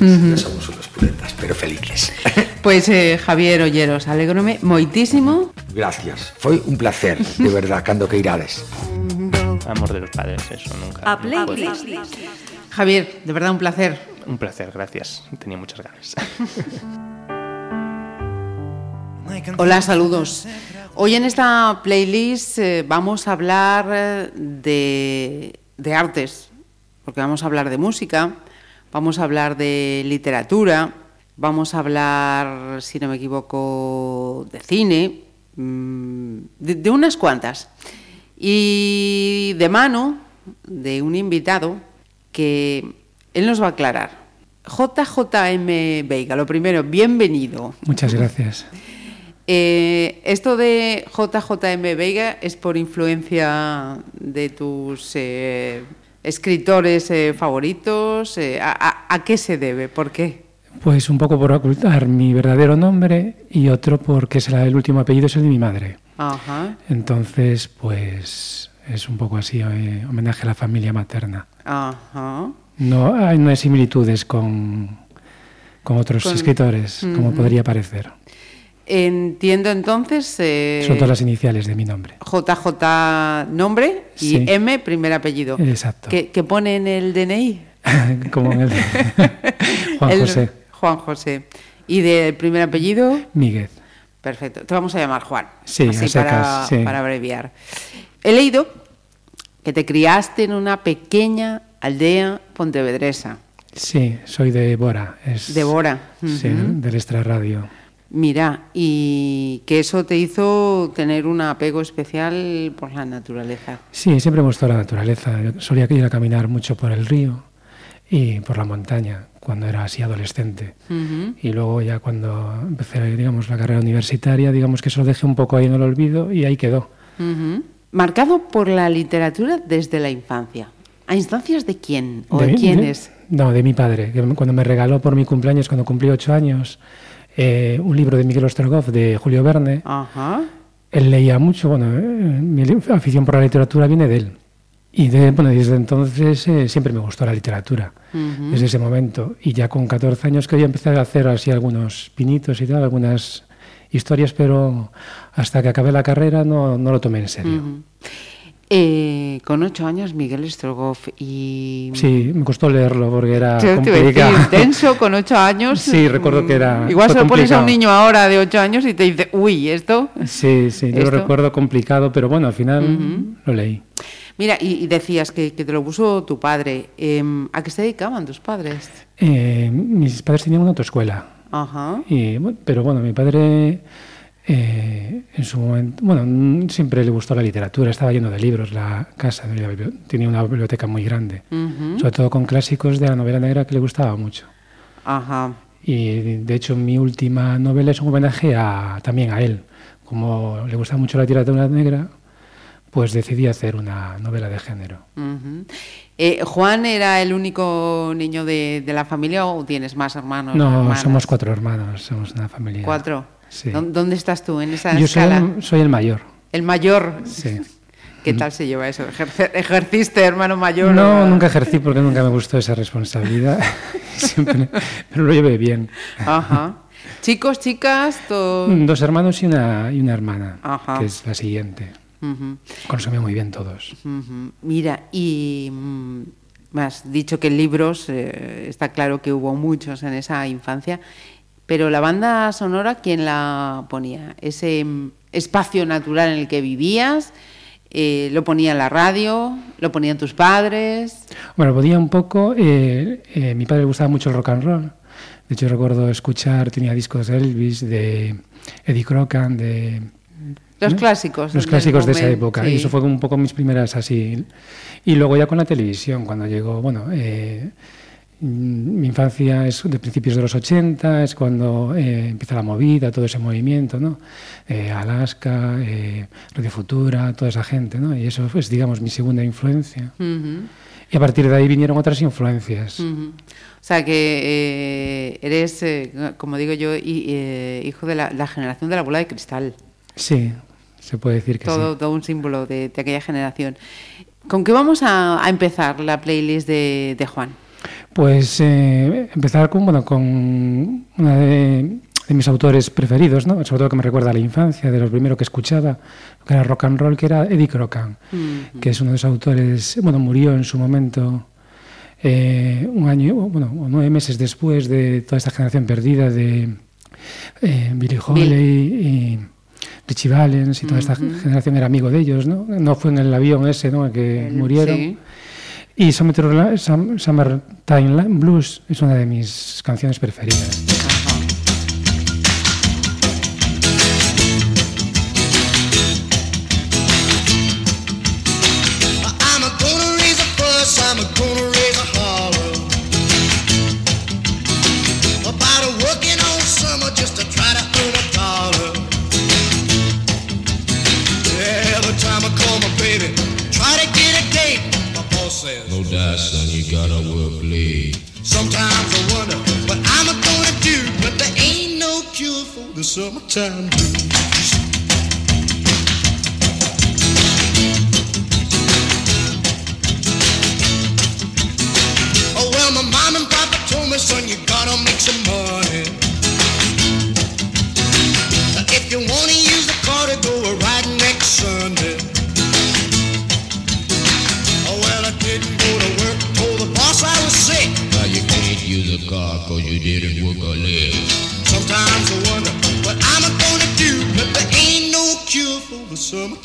No somos unos puletas, pero felices. Pois, eh, Javier Olleros, alegrome moitísimo. Gracias. Foi un placer, de verdad, cando que irades. Amor de los padres, eso nunca. A no playlist. Javier, de verdad un placer. Un placer, gracias. Tenía muchas ganas. Hola, saludos. Hoy en esta playlist eh, vamos a hablar eh, de, de artes, porque vamos a hablar de música, vamos a hablar de literatura, vamos a hablar, si no me equivoco, de cine, mm, de, de unas cuantas. Y de mano de un invitado que él nos va a aclarar. JJM Veiga, lo primero, bienvenido. Muchas gracias. Eh, esto de JJM Veiga es por influencia de tus eh, escritores eh, favoritos. eh, a, qué se debe? ¿Por qué? Pues un poco por ocultar mi verdadero nombre y otro porque el, último apellido es el de mi madre. Ajá, Entonces, pues es un poco así eh, homenaje a la familia materna. ajá. No hay, no hay similitudes con, con otros Con- escritores, como podría parecer. Entiendo entonces eh, Son todas las iniciales de mi nombre. JJ nombre y Sí. M primer apellido. Exacto. ¿Qué, qué pone en el DNI? como en el Juan El- José Juan José. ¿Y del primer apellido? Míguez. Perfecto. Te vamos a llamar Juan. Sí, así secas, para, sí. para abreviar. He leído que te criaste en una pequeña aldea pontevedresa, Sí, soy de Bora. Es, de Bora. Sí, del extrarradio. Mira, y que eso te hizo tener un apego especial por la naturaleza. Sí, siempre me gustó la naturaleza. Yo solía ir a caminar mucho por el río y por la montaña cuando era así adolescente. Y luego ya cuando empecé, digamos, la carrera universitaria, digamos que eso lo dejé un poco ahí en el olvido y ahí quedó. Marcado por la literatura desde la infancia. ¿A instancias de quién o de, mi- quiénes? no, de mi padre, que cuando me regaló por mi cumpleaños, cuando cumplí ocho años, eh, un libro de Miguel Ostrogov, de Julio Verne. Ajá. Él leía mucho, bueno, eh, mi afición por la literatura viene de él. Y de, bueno, desde entonces eh, siempre me gustó la literatura, Ujú. desde ese momento. Y ya con 14 años quería empezar a hacer así algunos pinitos y tal, algunas historias, pero hasta que acabé la carrera no, no lo tomé en serio. Ujú. Eh, con ocho años, Miguel Strogoff y... Sí, me costó leerlo porque era complicado. intenso con ocho años. Sí, recuerdo que era- mm, Igual se lo pones a un niño ahora de ocho años y te dice, uy, esto. Sí, sí, yo lo recuerdo complicado, pero bueno, al final lo leí. Mira, y, y decías que, que te lo puso tu padre. Em, ¿A qué se dedicaban tus padres? Eh, mis padres tenían una autoescuela. Ajá. Y, pero bueno, mi padre eh, en su momento, bueno, mm, siempre le gustó la literatura, estaba lleno de libros, la casa, tenía una biblioteca muy grande, sobre todo con clásicos de la novela negra que le gustaba mucho. Ajá. Y de hecho mi última novela es un homenaje a, también a él. Como le gusta mucho la literatura negra, pues decidí hacer una novela de género. Eh, ¿Juan era el único niño de, de la familia o tienes más hermanos? No, hermanas? somos cuatro hermanos, somos una familia. ¿Cuatro? Sí. ¿Dó- ¿Dónde estás tú en esa Yo soy escala? el, soy el mayor. El mayor. Sí. ¿Qué tal se lleva eso? ¿Ejerciste, hermano mayor? No, o- nunca ejercí porque nunca me gustó esa responsabilidad. Siempre, pero lo llevé bien. Ajá. Chicos, chicas, to- Dos hermanos y una, y una hermana, Ajá. que es la siguiente. Consumí muy bien todos. Mira, y mm, me has dicho que libros, eh, está claro que hubo muchos en esa infancia, pero la banda sonora, ¿quién la ponía? ¿Ese mm, espacio natural en el que vivías? Eh, ¿Lo ponía en la radio? ¿Lo ponían tus padres? Bueno, podía un poco. eh, eh, mi padre le gustaba mucho el rock and roll. De hecho, recuerdo escuchar, tenía discos de Elvis, de Eddie Crocan, de. Los clásicos. Los clásicos de esa época. sí. Y eso fue un poco mis primeras así. Y luego ya con la televisión, cuando llegó, bueno, eh, mi infancia es de principios de los 80, es cuando eh, empieza la movida, todo ese movimiento, ¿no? Eh, Alaska, eh, Radio Futura, toda esa gente, ¿no? Y eso es, digamos, mi segunda influencia. Y a partir de ahí vinieron otras influencias. O sea que eres, como digo yo, hi- hijo de la, la generación de la bola de cristal. Sí, se puede decir que Todo, sí. todo un símbolo de, de aquella generación. ¿Con qué vamos a, a empezar la playlist de, de Juan? Pues eh, empezar con, bueno, con una de, de, mis autores preferidos, ¿no? sobre todo que me recuerda a la infancia, de lo primero que escuchaba, que era rock and roll, que era Eddie Crocan, mm que es uno de los autores, bueno, murió en su momento eh, un año, bueno, nueve meses después de toda esta generación perdida de eh, Billy Holiday Bill. y Richie Valens y toda esta uh -huh. generación era amigo de ellos, ¿no? No fue en el avión ese, ¿no? En que el, murieron. Sí. Y Summertime Blues es una de mis canciones preferidas. Summertime blues.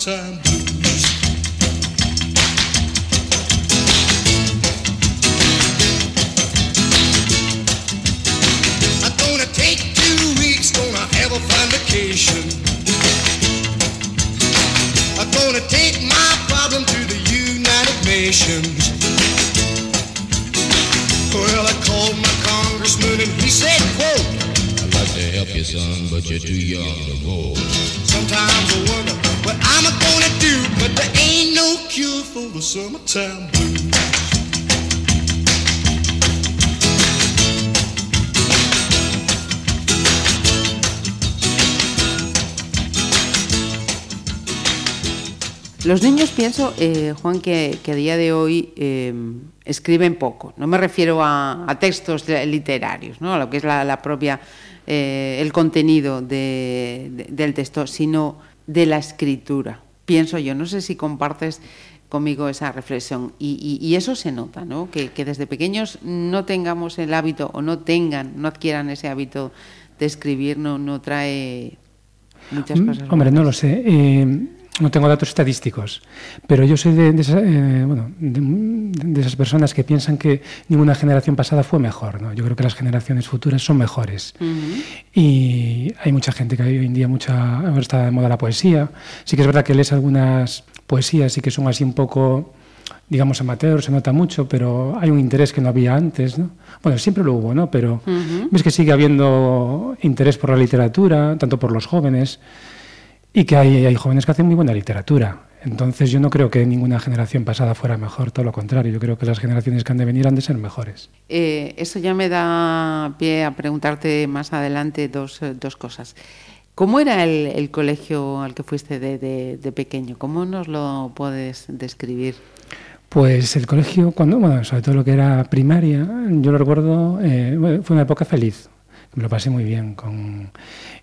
Summertime blues. I'm gonna take two weeks, gonna have a fun vacation. I'm gonna take my problem to the United Nations. Well, I called my congressman and he said, quote, I'd like to help you, son, but you're too young to vote. Sometimes I wonder what I'm gonna do, but there ain't no cure for the summertime. Los niños pienso, eh, Juan, que, a día de hoy eh, escriben poco. No me refiero a, textos literarios, ¿no? a lo que es la, propia, eh, el contenido de, de, del texto, sino de la escritura. Pienso yo, no sé si compartes conmigo esa reflexión. Y, y, y eso se nota, ¿no? Que, que, desde pequeños no tengamos el hábito o no tengan, no adquieran ese hábito de escribir, no, no trae muchas cosas. Hombre, buenas. no lo sé. Eh no tengo datos estadísticos, pero yo soy de, de, esa, eh, bueno, de, de, esas personas que piensan que ninguna generación pasada fue mejor. ¿no? Yo creo que las generaciones futuras son mejores. Uh -huh. Y hay mucha gente que hoy en día mucha, está de moda la poesía. Sí que es verdad que lees algunas poesías y que son así un poco digamos amateur, se nota mucho, pero hay un interés que no había antes, ¿no? Bueno, siempre lo hubo, ¿no? Pero uh -huh. ves que sigue habiendo interés por la literatura, tanto por los jóvenes, y que hay, hay, jóvenes que hacen muy buena literatura. Entonces yo no creo que ninguna generación pasada fuera mejor, todo lo contrario, yo creo que las generaciones que han de venir han de ser mejores. Eh, eso ya me da pie a preguntarte más adelante dos, dos cosas. ¿Cómo era el, el, colegio al que fuiste de, de, de, pequeño? ¿Cómo nos lo puedes describir? Pues el colegio, cuando, bueno, sobre todo lo que era primaria, yo lo recuerdo, eh, fue una época feliz. Me lo pasé muy bien con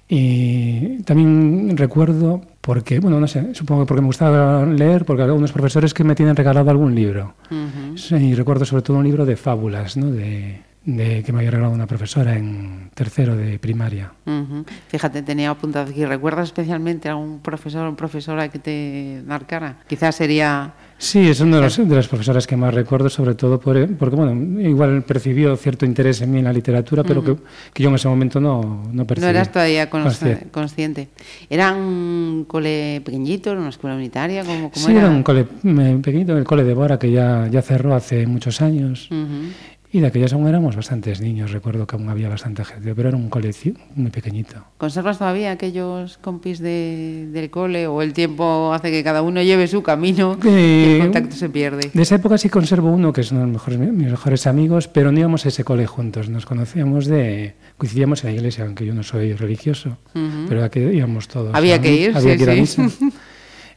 y también recuerdo, porque, bueno, no sé, supongo que porque me gustaba leer, porque algunos profesores que me tienen regalado algún libro. Uh -huh. sí, y recuerdo sobre todo un libro de fábulas, ¿no? De, de, que me había regalado una profesora en tercero de primaria. Uh -huh. Fíjate, tenía apuntado aquí. ¿Recuerdas especialmente a un profesor o profesora que te marcara? Quizás sería... Sí, es una de, de las profesoras que más recuerdo, sobre todo por, porque, bueno, igual percibió cierto interés en mí en la literatura, pero uh -huh. que, que, yo en ese momento no, no percibí. No eras todavía consciente. consciente. ¿Era un cole pequeñito, una escuela unitaria? ¿Cómo, cómo sí, era? era un cole pequeñito, el cole de Bora, que ya, ya cerró hace muchos años. Uh -huh. Y de aquellas aún éramos bastantes niños, recuerdo que aún había bastante gente, pero era un colegio muy pequeñito. ¿Conservas todavía aquellos compis de, del cole o el tiempo hace que cada uno lleve su camino eh, y el contacto se pierde? De esa época sí conservo uno que es uno de los mejores, mis mejores amigos, pero no íbamos a ese cole juntos, nos conocíamos de... coincidíamos en la iglesia, aunque yo no soy religioso, uh -huh. pero aquí íbamos todos. Había que ir, había sí, que ir sí.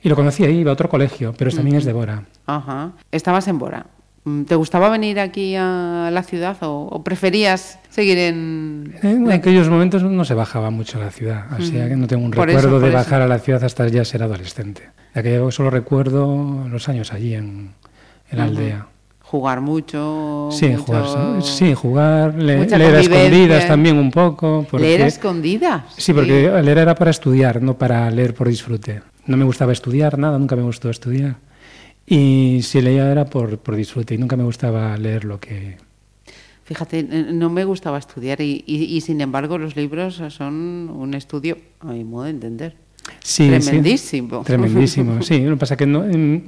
Y lo conocí ahí, iba a otro colegio, pero también uh -huh. es de Bora. Ajá. Estabas en Bora. Mm, ¿Te gustaba venir aquí a la ciudad o, o preferías seguir en... En aquellos momentos no se bajaba mucho a la ciudad, así que no tengo un Por recuerdo eso, de eso. bajar a la ciudad hasta ya ser adolescente. De aquella solo recuerdo los años allí en, en la aldea. Jugar mucho. Sí, mucho- jugar, sí, jugar, le- leer a escondidas también un poco. Porque, Leer a escondidas. Sí, porque leer era para estudiar, no para leer por disfrute. No me gustaba estudiar nada, nunca me gustó estudiar. Y si leía era por, por disfrute y nunca me gustaba leer lo que... Fíjate, no me gustaba estudiar y, y- y, sin embargo los libros son un estudio, a mi modo de entender. Sí, sí. Tremendísimo. Tremendísimo, sí. Lo que pasa que no, em,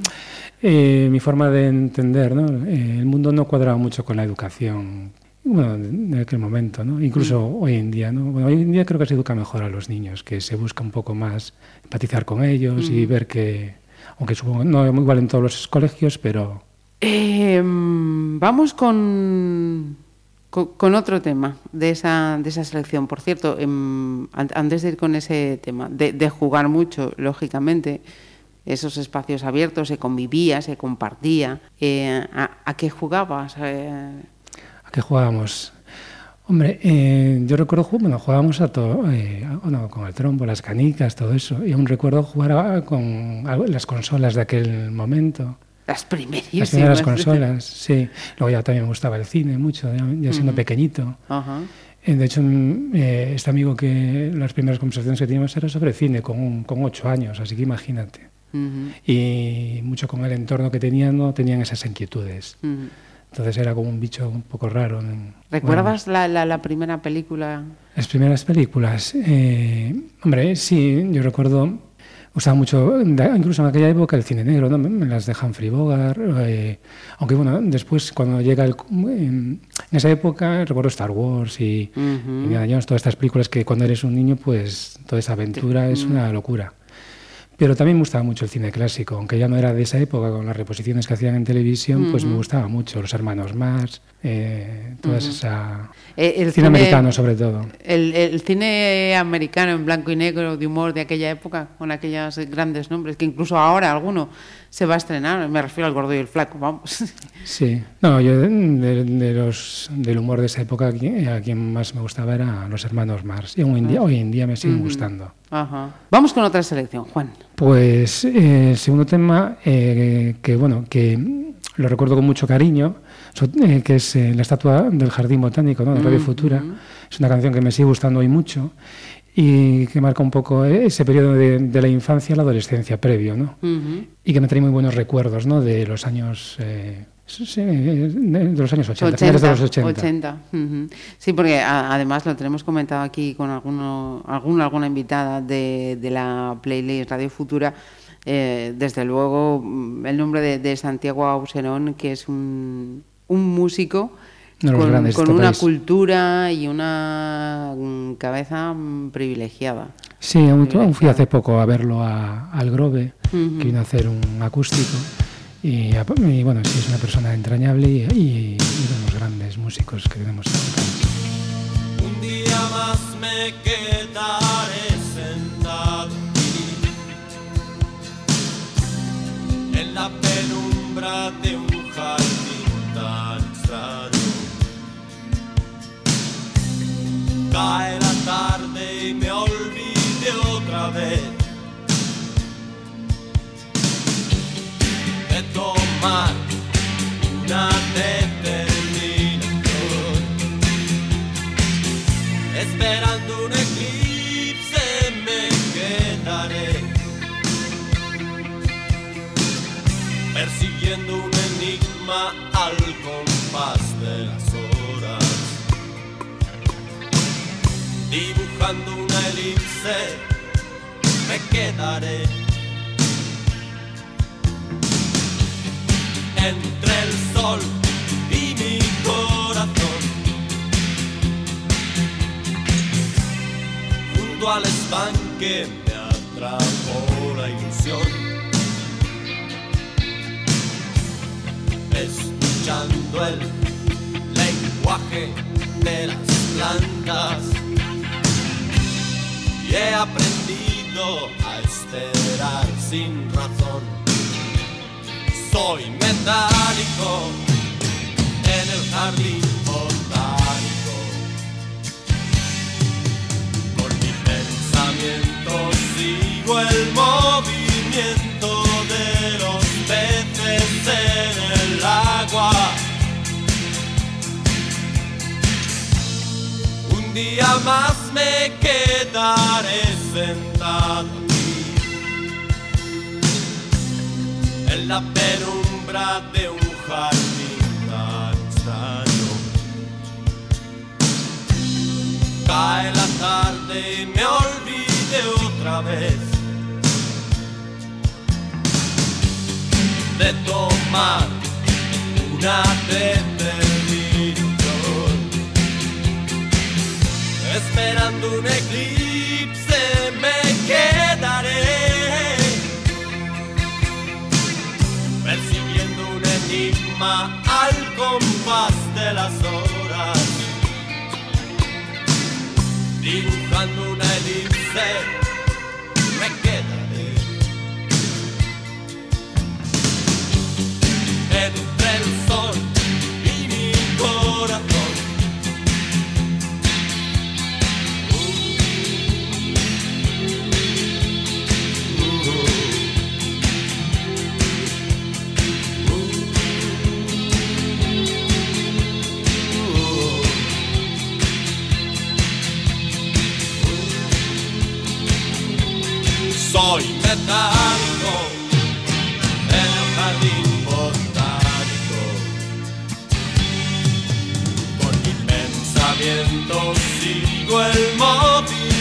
eh, mi forma de entender, ¿no? Eh, el mundo no cuadraba mucho con la educación, bueno, de aquel momento, ¿no? Incluso Mm. hoy en día, ¿no? Bueno, hoy en día creo que se educa mejor a los niños, que se busca un poco más empatizar con ellos Mm. y ver que, aunque supongo no es igual en todos los colegios, pero Eh, vamos con, con, con otro tema de esa, de esa selección. Por cierto, em, an- antes de ir con ese tema, de, de jugar mucho, lógicamente, esos espacios abiertos, se convivía, se compartía. Eh, ¿a, a qué jugabas? Eh, ¿a qué jugábamos? Hombre, eh, yo recuerdo, bueno, jugábamos a todo, eh, a- bueno, con el trompo, las canicas, todo eso. Y aún recuerdo jugar a- con algo- las consolas de aquel momento. las primerísimas. Las primeras consolas, sí. Luego ya también me gustaba el cine mucho, ya, ya siendo pequeñito. Ajá. Eh, De hecho, mm, eh, este amigo que las primeras conversaciones que teníamos era sobre cine con, un- con ocho años, así que imagínate. Ujú, Y mucho con el entorno que tenían, no tenían esas inquietudes. Entonces era como un bicho un poco raro. ¿Recuerdas la, la, la primera película? las primeras películas. eh, hombre, sí, yo recuerdo, me gustaba mucho, incluso en aquella época, el cine negro, ¿no? Las de Humphrey Bogart. eh, aunque bueno, después cuando llega el... En, esa época recuerdo Star Wars y. Indiana Jones, todas estas películas que cuando eres un niño, pues toda esa aventura es una locura. Pero también me gustaba mucho el cine clásico, aunque ya no era de esa época, con las reposiciones que hacían en televisión, pues me gustaba mucho. Los hermanos Marx, eh, todas esa... Eh, el cine, americano sobre todo. El, el cine americano en blanco y negro de humor de aquella época, con aquellos grandes nombres, que incluso ahora alguno se va a estrenar, me refiero al gordo y el flaco, vamos. Sí, no, yo de, de- los, del humor de esa época, a quien, más me gustaba era los hermanos Marx. Y hoy en día, hoy en día me siguen gustando. Ajá. Vamos con otra selección, Juan. Pues eh, segundo tema, eh, que bueno, que lo recuerdo con mucho cariño, eh, que es eh, la estatua del Jardín Botánico ¿no? de Radio Futura. Es una canción que me sigue gustando hoy mucho y que marca un poco ese periodo de, de la infancia a la adolescencia previo, ¿no? Y que me trae muy buenos recuerdos, ¿no? De los años, eh, sí, de de los años 80, finales de los 80. 80, ujú. Sí, porque a- además lo tenemos comentado aquí con alguno, alguna, alguna invitada de, de la playlist Radio Futura. Eh, desde luego, mm, el nombre de, de Santiago Auserón, que es un, un músico de con, con este una país. cultura y una mm, cabeza mm, privilegiada. Sí, aún, aún fui hace poco a verlo a- al Grove, Ujú. que vino a hacer un acústico. Y, y bueno, sí, es una persona entrañable y, y- y uno de los grandes músicos que tenemos en este país. Un día más me quedaré sentado en la penumbra de un Cae la tarde y me olvide otra vez. De tomar una determinación esperando un dibujando una elipse me quedaré entre el sol y mi corazón junto al estanque me atrapó la ilusión. Escuchando el lenguaje de las plantas he aprendido a esperar sin razón. Soy metálico en el jardín botánico. Con mi pensamiento sigo el movimiento de los peces en el agua. Un día más me quedaré sentado aquí en la penumbra de un jardín. Cae la tarde y me olvide otra vez de tomar una determinación. Esperando un eclipse me quedaré. Percibiendo un enigma al compás de las horas. Dibujando una elipse me quedaré. Entre el sol y mi corazón Soy metálico en el jardín botánico. Con mi pensamiento sigo el movimiento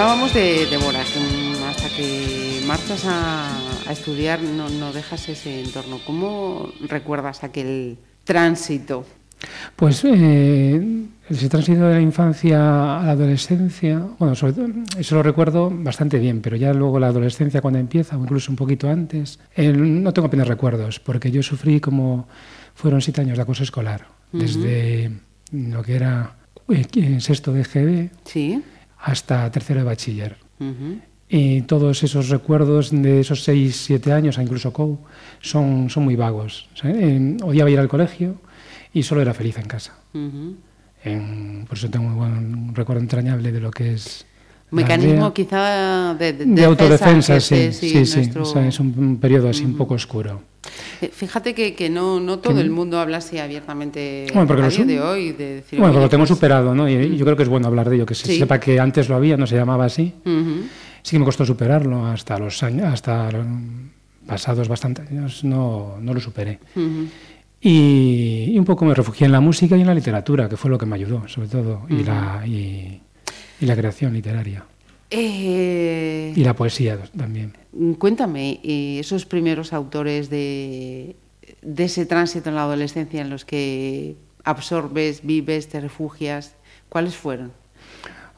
Hablábamos de, de Bora, que hasta que marchas a, a estudiar no, no dejas ese entorno. ¿Cómo recuerdas aquel tránsito? Pues eh, ese tránsito de la infancia a la adolescencia, bueno, sobre todo, eso lo recuerdo bastante bien, pero ya luego la adolescencia cuando empieza, o incluso un poquito antes, eh, no tengo apenas recuerdos, porque yo sufrí como fueron siete años de acoso escolar, desde lo que era eh, sexto de GB Sí. Hasta tercero de bachiller. Ujú. Y todos esos recuerdos de esos seis, siete años, a incluso COU, son, son muy vagos. ¿sabes? Eh, odiaba ir al colegio y solo era feliz en casa. Ujú. En- por eso tengo muy buen recuerdo entrañable de lo que es... Mecanismo quizá de, de, de autodefensa, sí, sí, sí. nuestro- O sea, es un, un periodo así un poco oscuro. Eh, Fíjate que, que no, no todo el mundo habla así abiertamente Bueno, porque a día de hoy. De decir, Bueno, porque lo tenemos pues, superado, ¿no? Y, y yo creo que es bueno hablar de ello, que se Sí. sepa que antes lo había, no se llamaba así. ujú. Sí que me costó superarlo hasta los años, hasta los pasados bastantes años, no, no lo superé. Ujú. Y, y un poco me refugié en la música y en la literatura, que fue lo que me ayudó, sobre todo, y, la, y, y la creación literaria. Eh, Y la poesía también. Cuéntame, eh, esos primeros autores de, de ese tránsito en la adolescencia en los que absorbes, vives, te refugias, ¿cuáles fueron?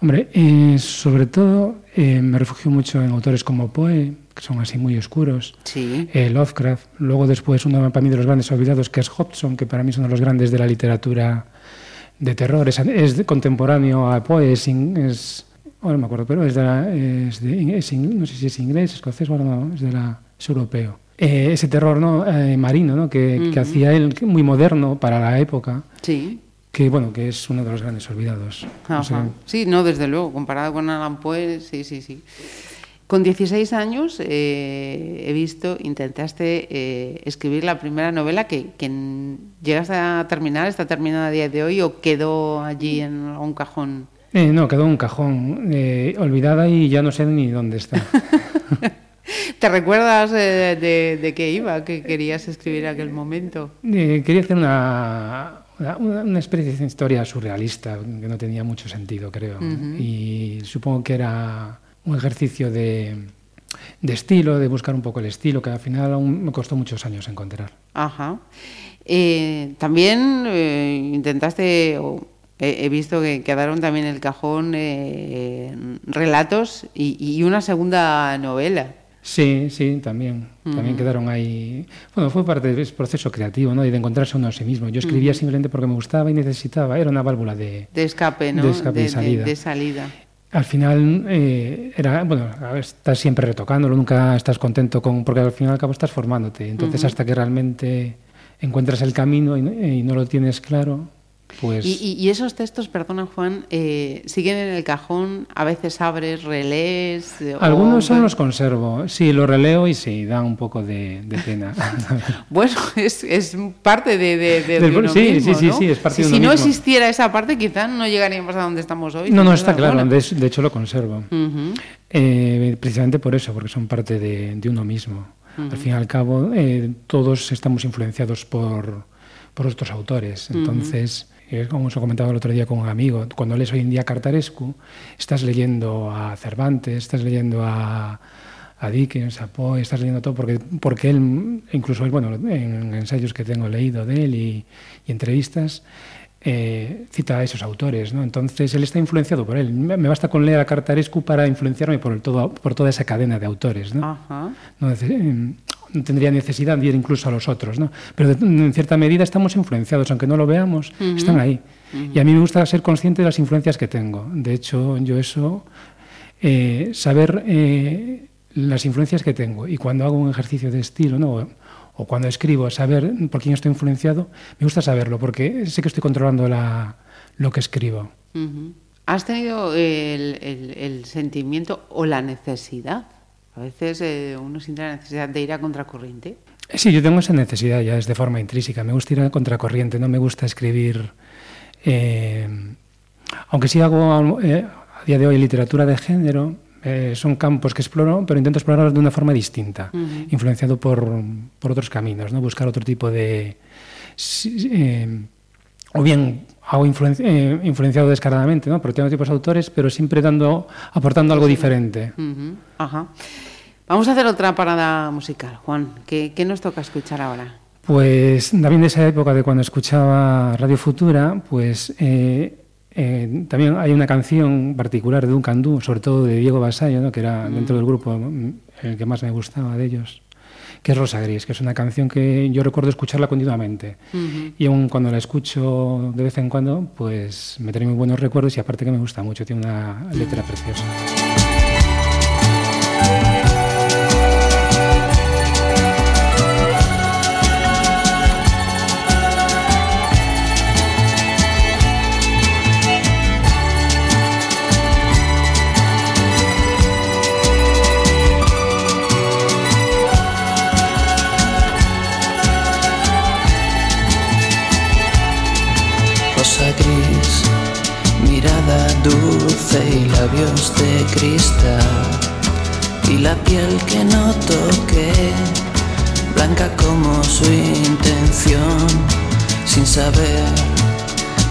Hombre, eh, sobre todo eh, me refugio mucho en autores como Poe, que son así muy oscuros, Sí. eh, Lovecraft, luego después uno para mí de los grandes olvidados que es Hobson, que para mí es uno de los grandes de la literatura de terror, es, es contemporáneo a Poe, es, es- ahora no me acuerdo, pero es de, la- es de- es no sé si es inglés, escocés, bueno, no, es de la, es europeo. Eh, ese terror ¿no? Eh, marino ¿no? que, que hacía él, muy moderno para la época, Sí. que bueno, que es uno de los grandes olvidados. Sí, no, desde luego, comparado con Alan Poe, sí, sí, sí. Con 16 años eh, he visto, intentaste eh, escribir la primera novela que, que llegaste a terminar, está terminada a día de hoy o quedó allí en algún cajón. Eh, no, quedó en un cajón, olvidada y ya no sé ni dónde está. ¿Te recuerdas de, de qué iba, qué querías escribir en aquel momento? Quería hacer una, una, una especie de historia surrealista que no tenía mucho sentido, creo. Y supongo que era un ejercicio de, de estilo, de buscar un poco el estilo, que al final aún me costó muchos años encontrar. Ajá. Eh, también eh, intentaste, o he, he visto que quedaron también en el cajón eh, relatos y, y una segunda novela. Sí, sí, también. También quedaron ahí. Bueno, fue parte del proceso creativo, ¿no? Y de encontrarse uno a sí mismo. Yo escribía simplemente porque me gustaba y necesitaba. Era una válvula de, De escape, ¿no? De escape y salida. de salida. Al final eh, era, bueno, a ver, estás siempre retocándolo, nunca estás contento con, porque al fin y al cabo estás formándote. Entonces, hasta que realmente encuentras el camino y, y no lo tienes claro, pues Y, y- y esos textos, perdona Juan, eh, siguen en el cajón, a veces abres, relees. eh, o- algunos son los conservo. Sí, lo releo y sí, da un poco de, de pena. Bueno, es, es parte de, de, de- Del- de uno sí, mismo, sí, sí, ¿no? sí, es parte si, de si uno no mismo. existiera esa parte, quizás no llegaríamos a donde estamos hoy. no, no, está claro. De, hecho, lo conservo. Eh, precisamente por eso, porque son parte de, uno mismo. Al fin y al cabo, eh, todos estamos influenciados por, por otros autores. Entonces, eh, como os he comentado el otro día con un amigo, cuando lees hoy en día Cartarescu, estás leyendo a Cervantes, estás leyendo a, a Dickens, a Poe, estás leyendo todo porque, porque él, incluso él, bueno, en ensayos que tengo leído de él y, y entrevistas, eh, cita a esos autores, ¿no? Entonces él está influenciado por él. Me basta con leer a Cartarescu para influenciarme por, el todo, por toda esa cadena de autores, ¿no? Ajá. No tendría necesidad de ir incluso a los otros, ¿no? Pero de- en cierta medida estamos influenciados, aunque no lo veamos, están ahí. Y a mí me gusta ser consciente de las influencias que tengo. De hecho, yo eso, eh, saber eh, las influencias que tengo y cuando hago un ejercicio de estilo, ¿no? O, cuando escribo, saber por quién estoy influenciado, me gusta saberlo porque sé que estoy controlando la, lo que escribo. Ujú. ¿Has tenido el, el- el sentimiento o la necesidad? A veces eh, uno siente la necesidad de ir a contracorriente. Sí, yo tengo esa necesidad ya es de forma intrínseca. Me gusta ir a contracorriente, no me gusta escribir. eh, aunque sí hago eh, a día de hoy literatura de género, eh, son campos que exploro, pero intento explorarlos de una forma distinta, influenciado por, por otros caminos, ¿no? buscar otro tipo de. eh, o bien hago influen- eh, influenciado descaradamente, ¿no? por tipos de autores, pero siempre dando, aportando algo diferente. Ajá. Vamos a hacer otra parada musical. Juan, ¿qué, qué nos toca escuchar ahora? Pues también de esa época de cuando escuchaba Radio Futura, pues eh, eh, también hay una canción particular de Duncan Du, sobre todo de Diego Basayo, ¿no? que era dentro del grupo mm, el que más me gustaba de ellos, que es Rosa Gris, que es una canción que yo recuerdo escucharla continuamente. Y aun cuando la escucho de vez en cuando, pues me trae muy buenos recuerdos y aparte que me gusta mucho, tiene una letra preciosa. Dulce y labios de cristal, y la piel que no toqué, blanca como su intención, sin saber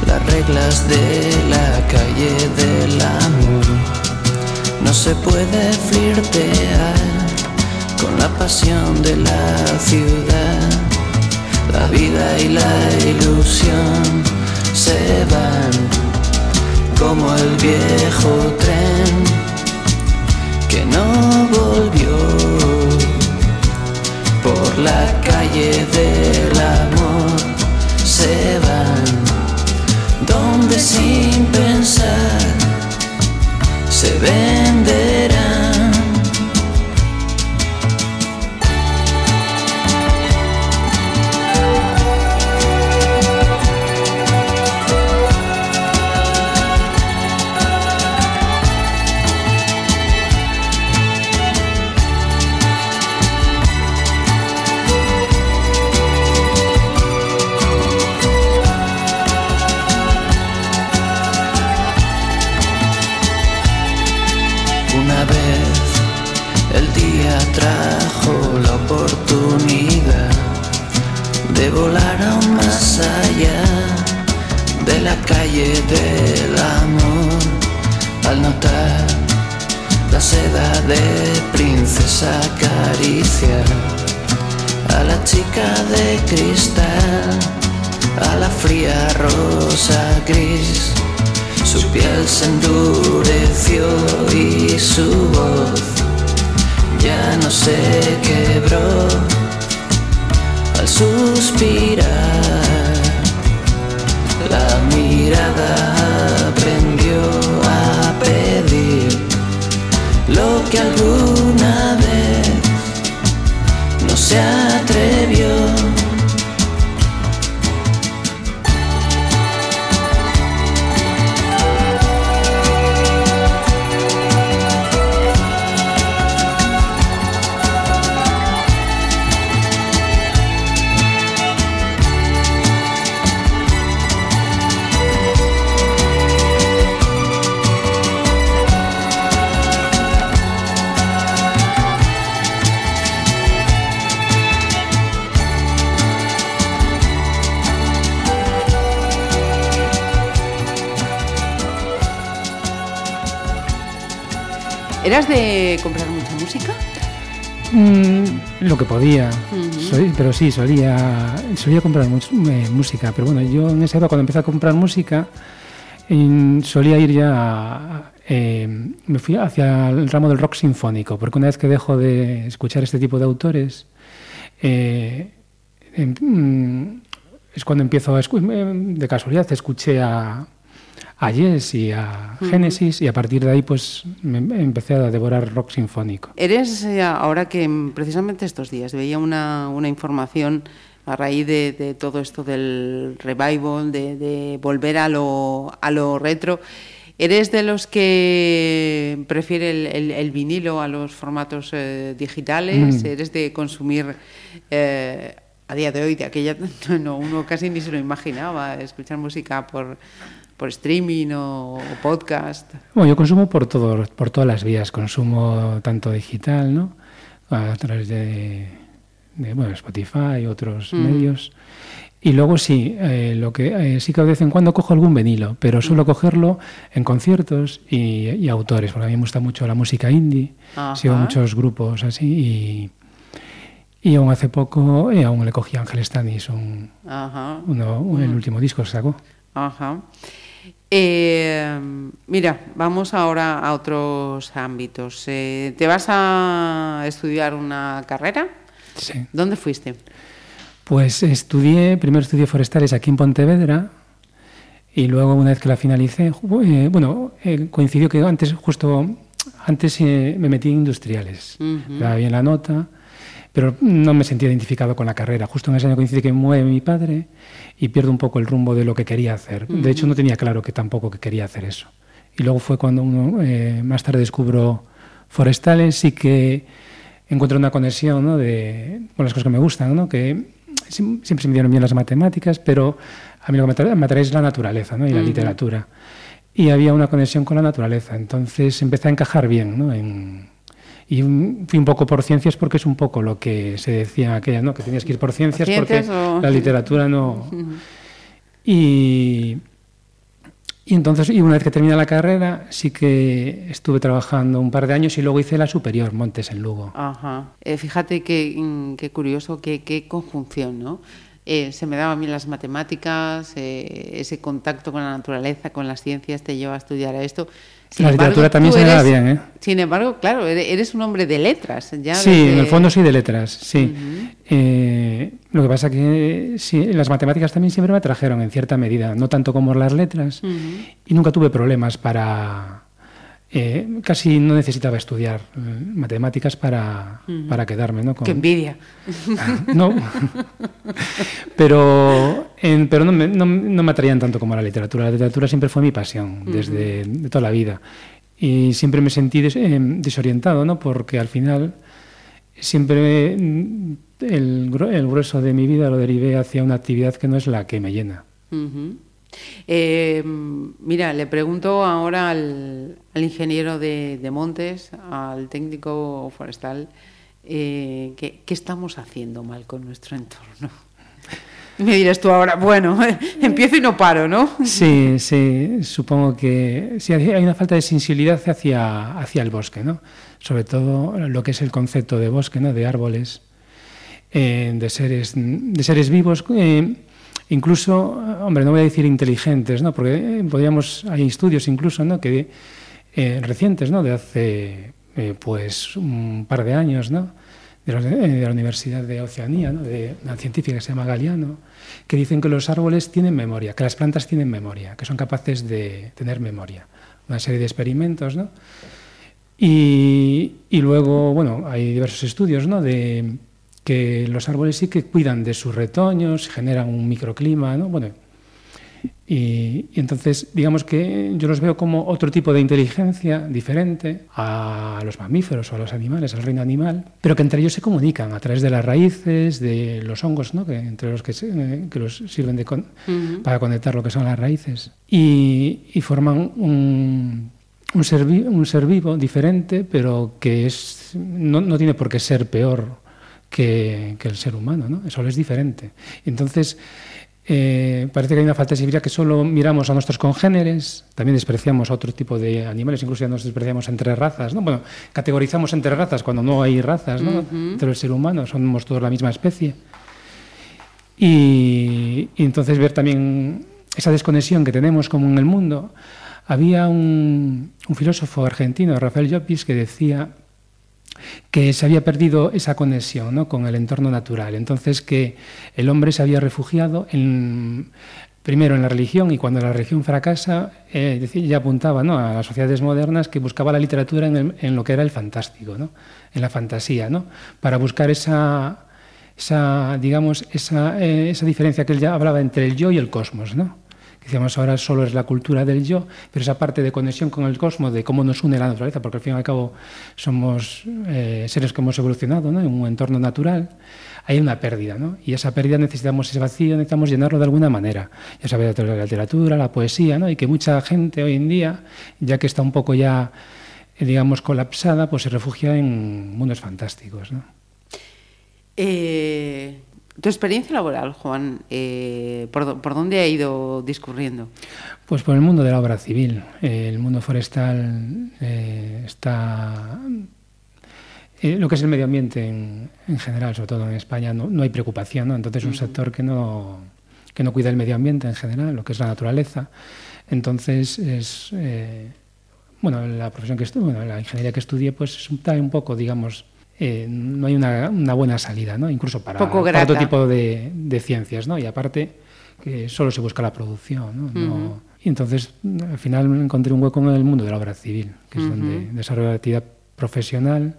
las reglas de la calle del amor. No se puede flirtear con la pasión de la ciudad. La vida y la ilusión se van como el viejo tren que no volvió por la calle del amor. Se van donde sin pensar se venderán de volar aún más allá de la calle del amor. Al notar la seda de princesa caricia a la chica de cristal a la fría rosa gris su piel se endureció y su voz ya no se quebró suspirar. La mirada aprendió a pedir lo que alguna vez no se atrevió. ¿Eras de comprar mucha música? Mm, lo que podía. Soy- pero sí, solía, solía comprar much- eh, música. Pero bueno, yo en esa época, cuando empecé a comprar música, solía ir ya. a- eh, me fui hacia el ramo del rock sinfónico, porque una vez que dejo de escuchar este tipo de autores, eh, em- mm, es cuando empiezo a em, de casualidad escuché a, a Yes y a. Genesis y a partir de ahí pues me, empecé a devorar rock sinfónico. Eres, eh, ahora que precisamente estos días veía una, una información a raíz de, de todo esto del revival, de, de volver a lo, a lo retro, ¿eres de los que prefiere el, el- el vinilo a los formatos eh, digitales? Mm. ¿Eres de consumir... eh, a día de hoy, de aquella, no, uno casi ni se lo imaginaba, escuchar música por, por streaming o, o podcast. Bueno, yo consumo por, todo, por todas las vías. Consumo tanto digital, ¿no? A través de, de, bueno, Spotify y otros Ujú. medios. Y luego sí, eh, lo que eh, sí que de vez en cuando cojo algún vinilo, pero suelo cogerlo en conciertos y, y autores, porque a mí me gusta mucho la música indie, Ajá. sigo muchos grupos así y, y aún hace poco eh, aún le cogí a Ángel Stanis, un, uno, un- el último disco que sacó. Ajá. Eh, mira, vamos ahora a otros ámbitos. Eh, ¿Te vas a estudiar una carrera? Sí. ¿Dónde fuiste? Pues estudié, primero estudié forestales aquí en Pontevedra y luego una vez que la finalicé, eh, bueno, coincidió que antes, justo antes me metí en industriales, Ujú. daba bien la nota, pero no me sentía identificado con la carrera. Justo en ese año coincide que muere mi padre y pierdo un poco el rumbo de lo que quería hacer. De hecho, no tenía claro que tampoco que quería hacer eso. Y luego fue cuando uno, eh, más tarde descubro forestales y que encuentro una conexión ¿no? de, con las cosas que me gustan, ¿no? que siempre se me dieron bien las matemáticas, pero a mí lo que me atrae, es la naturaleza ¿no? y la Ujú. literatura. Y había una conexión con la naturaleza, entonces empecé a encajar bien. ¿no? En, y un- fui un poco por ciencias porque es un poco lo que se decía aquella, ¿no? que tenías que ir por ciencias, ¿Ciencias porque o- la literatura no... Y, y entonces, y una vez que terminé la carrera, sí que estuve trabajando un par de años y luego hice la superior, Montes en Lugo. Ajá. Eh, fíjate qué, mm, qué curioso, qué, qué conjunción, ¿no? eh, se me daban bien las matemáticas, eh, ese contacto con la naturaleza, con las ciencias, te lleva a estudiar a esto. Sin La literatura también se me da bien, ¿eh? Sin embargo, claro, ere- eres un hombre de letras. Ya Sí, desde- en el fondo soy de letras, sí. Eh, lo que pasa que sí, las matemáticas también siempre me atrajeron en cierta medida, no tanto como las letras, y nunca tuve problemas para... eh, casi no necesitaba estudiar eh, matemáticas para, para quedarme, ¿no? Con- Qué envidia. no. pero en- pero no, me, no, no me atraían tanto como la literatura. La literatura siempre fue mi pasión, desde de toda la vida. Y siempre me sentí des- eh, desorientado, ¿no? Porque al final siempre mm, el, gru- el grueso de mi vida lo derivé hacia una actividad que no es la que me llena. Eh, mira, le pregunto ahora al, ingeniero de, montes, al técnico forestal, eh, ¿qué, estamos haciendo mal con nuestro entorno? Y me dirás tú ahora, bueno, empiezo y no paro, ¿no? Sí, sí, supongo que sí, hay hay una falta de sensibilidad hacia, hacia el bosque, ¿no? Sobre todo lo que es el concepto de bosque, ¿no? De árboles, eh, de, seres, de seres vivos, eh, incluso, hombre, no voy a decir inteligentes, ¿no? Porque eh, podríamos, hay estudios incluso, ¿no? Que eh, recientes, ¿no? De hace, eh, pues, un par de años, ¿no? De la, eh, de la Universidad de Oceanía, ¿no? de una científica que se llama Galeano, que dicen que los árboles tienen memoria, que las plantas tienen memoria, que son capaces de tener memoria. Una serie de experimentos, ¿no? Y, y luego, bueno, hay diversos estudios, ¿no? De que los árboles sí que cuidan de sus retoños, generan un microclima, ¿no? Bueno, y, y entonces, digamos que yo los veo como otro tipo de inteligencia diferente a los mamíferos o a los animales, al reino animal, pero que entre ellos se comunican a través de las raíces, de los hongos, ¿no? que entre los que, se- que los sirven de con- para conectar lo que son las raíces. Y, y forman un, un, ser, un ser vivo diferente, pero que es, no, no tiene por qué ser peor que, que el ser humano, ¿no? Solo es diferente. Entonces, eh, parece que hay una falta de sensibilidad que solo miramos a nuestros congéneres, también despreciamos a otro tipo de animales, incluso ya nos despreciamos entre razas, ¿no? Bueno, categorizamos entre razas cuando no hay razas, ¿no? Entre el ser humano, somos todos la misma especie. Y, y entonces ver también esa desconexión que tenemos como en el mundo. Había un, un filósofo argentino, Rafael Llopis, que decía que se había perdido esa conexión con el entorno natural. Entonces que el hombre se había refugiado primero en la religión y cuando la religión fracasa, eh, ya apuntaba a las sociedades modernas que buscaba la literatura en, lo que era el fantástico, ¿no? en la fantasía, ¿no? para buscar esa, esa digamos, esa, eh, esa diferencia que él ya hablaba entre el yo y el cosmos, ¿no? Que Decíamos ahora solo es la cultura del yo, pero esa parte de conexión con el cosmos, de cómo nos une la naturaleza, porque al fin y al cabo somos eh, seres que hemos evolucionado ¿no? en un entorno natural, hay una pérdida, ¿no? Y esa pérdida necesitamos ese vacío, necesitamos llenarlo de alguna manera. Ya de la literatura, la poesía, ¿no? Y que mucha gente hoy en día, ya que está un poco ya, eh, digamos, colapsada, pues se refugia en mundos fantásticos. Eh, tu experiencia laboral, Juan, eh, ¿por, por dónde ha ido discurriendo? Pues por el mundo de la obra civil. Eh, el mundo forestal eh, está... eh, lo que es el medio ambiente en, en general, sobre todo en España, no, no hay preocupación. ¿no? Entonces, un sector que no, que no cuida el medio ambiente en general, lo que es la naturaleza. Entonces, es... eh, bueno, la profesión que estudié, bueno, la ingeniería que estudié, pues es un- un poco, digamos, eh, no hay una, una buena salida, ¿no? Incluso para, Poco para otro tipo de, de ciencias, ¿no? Y aparte que solo se busca la producción, ¿no? No- Y entonces al final encontré un hueco en el mundo de la obra civil, que es donde desarrollo la actividad profesional,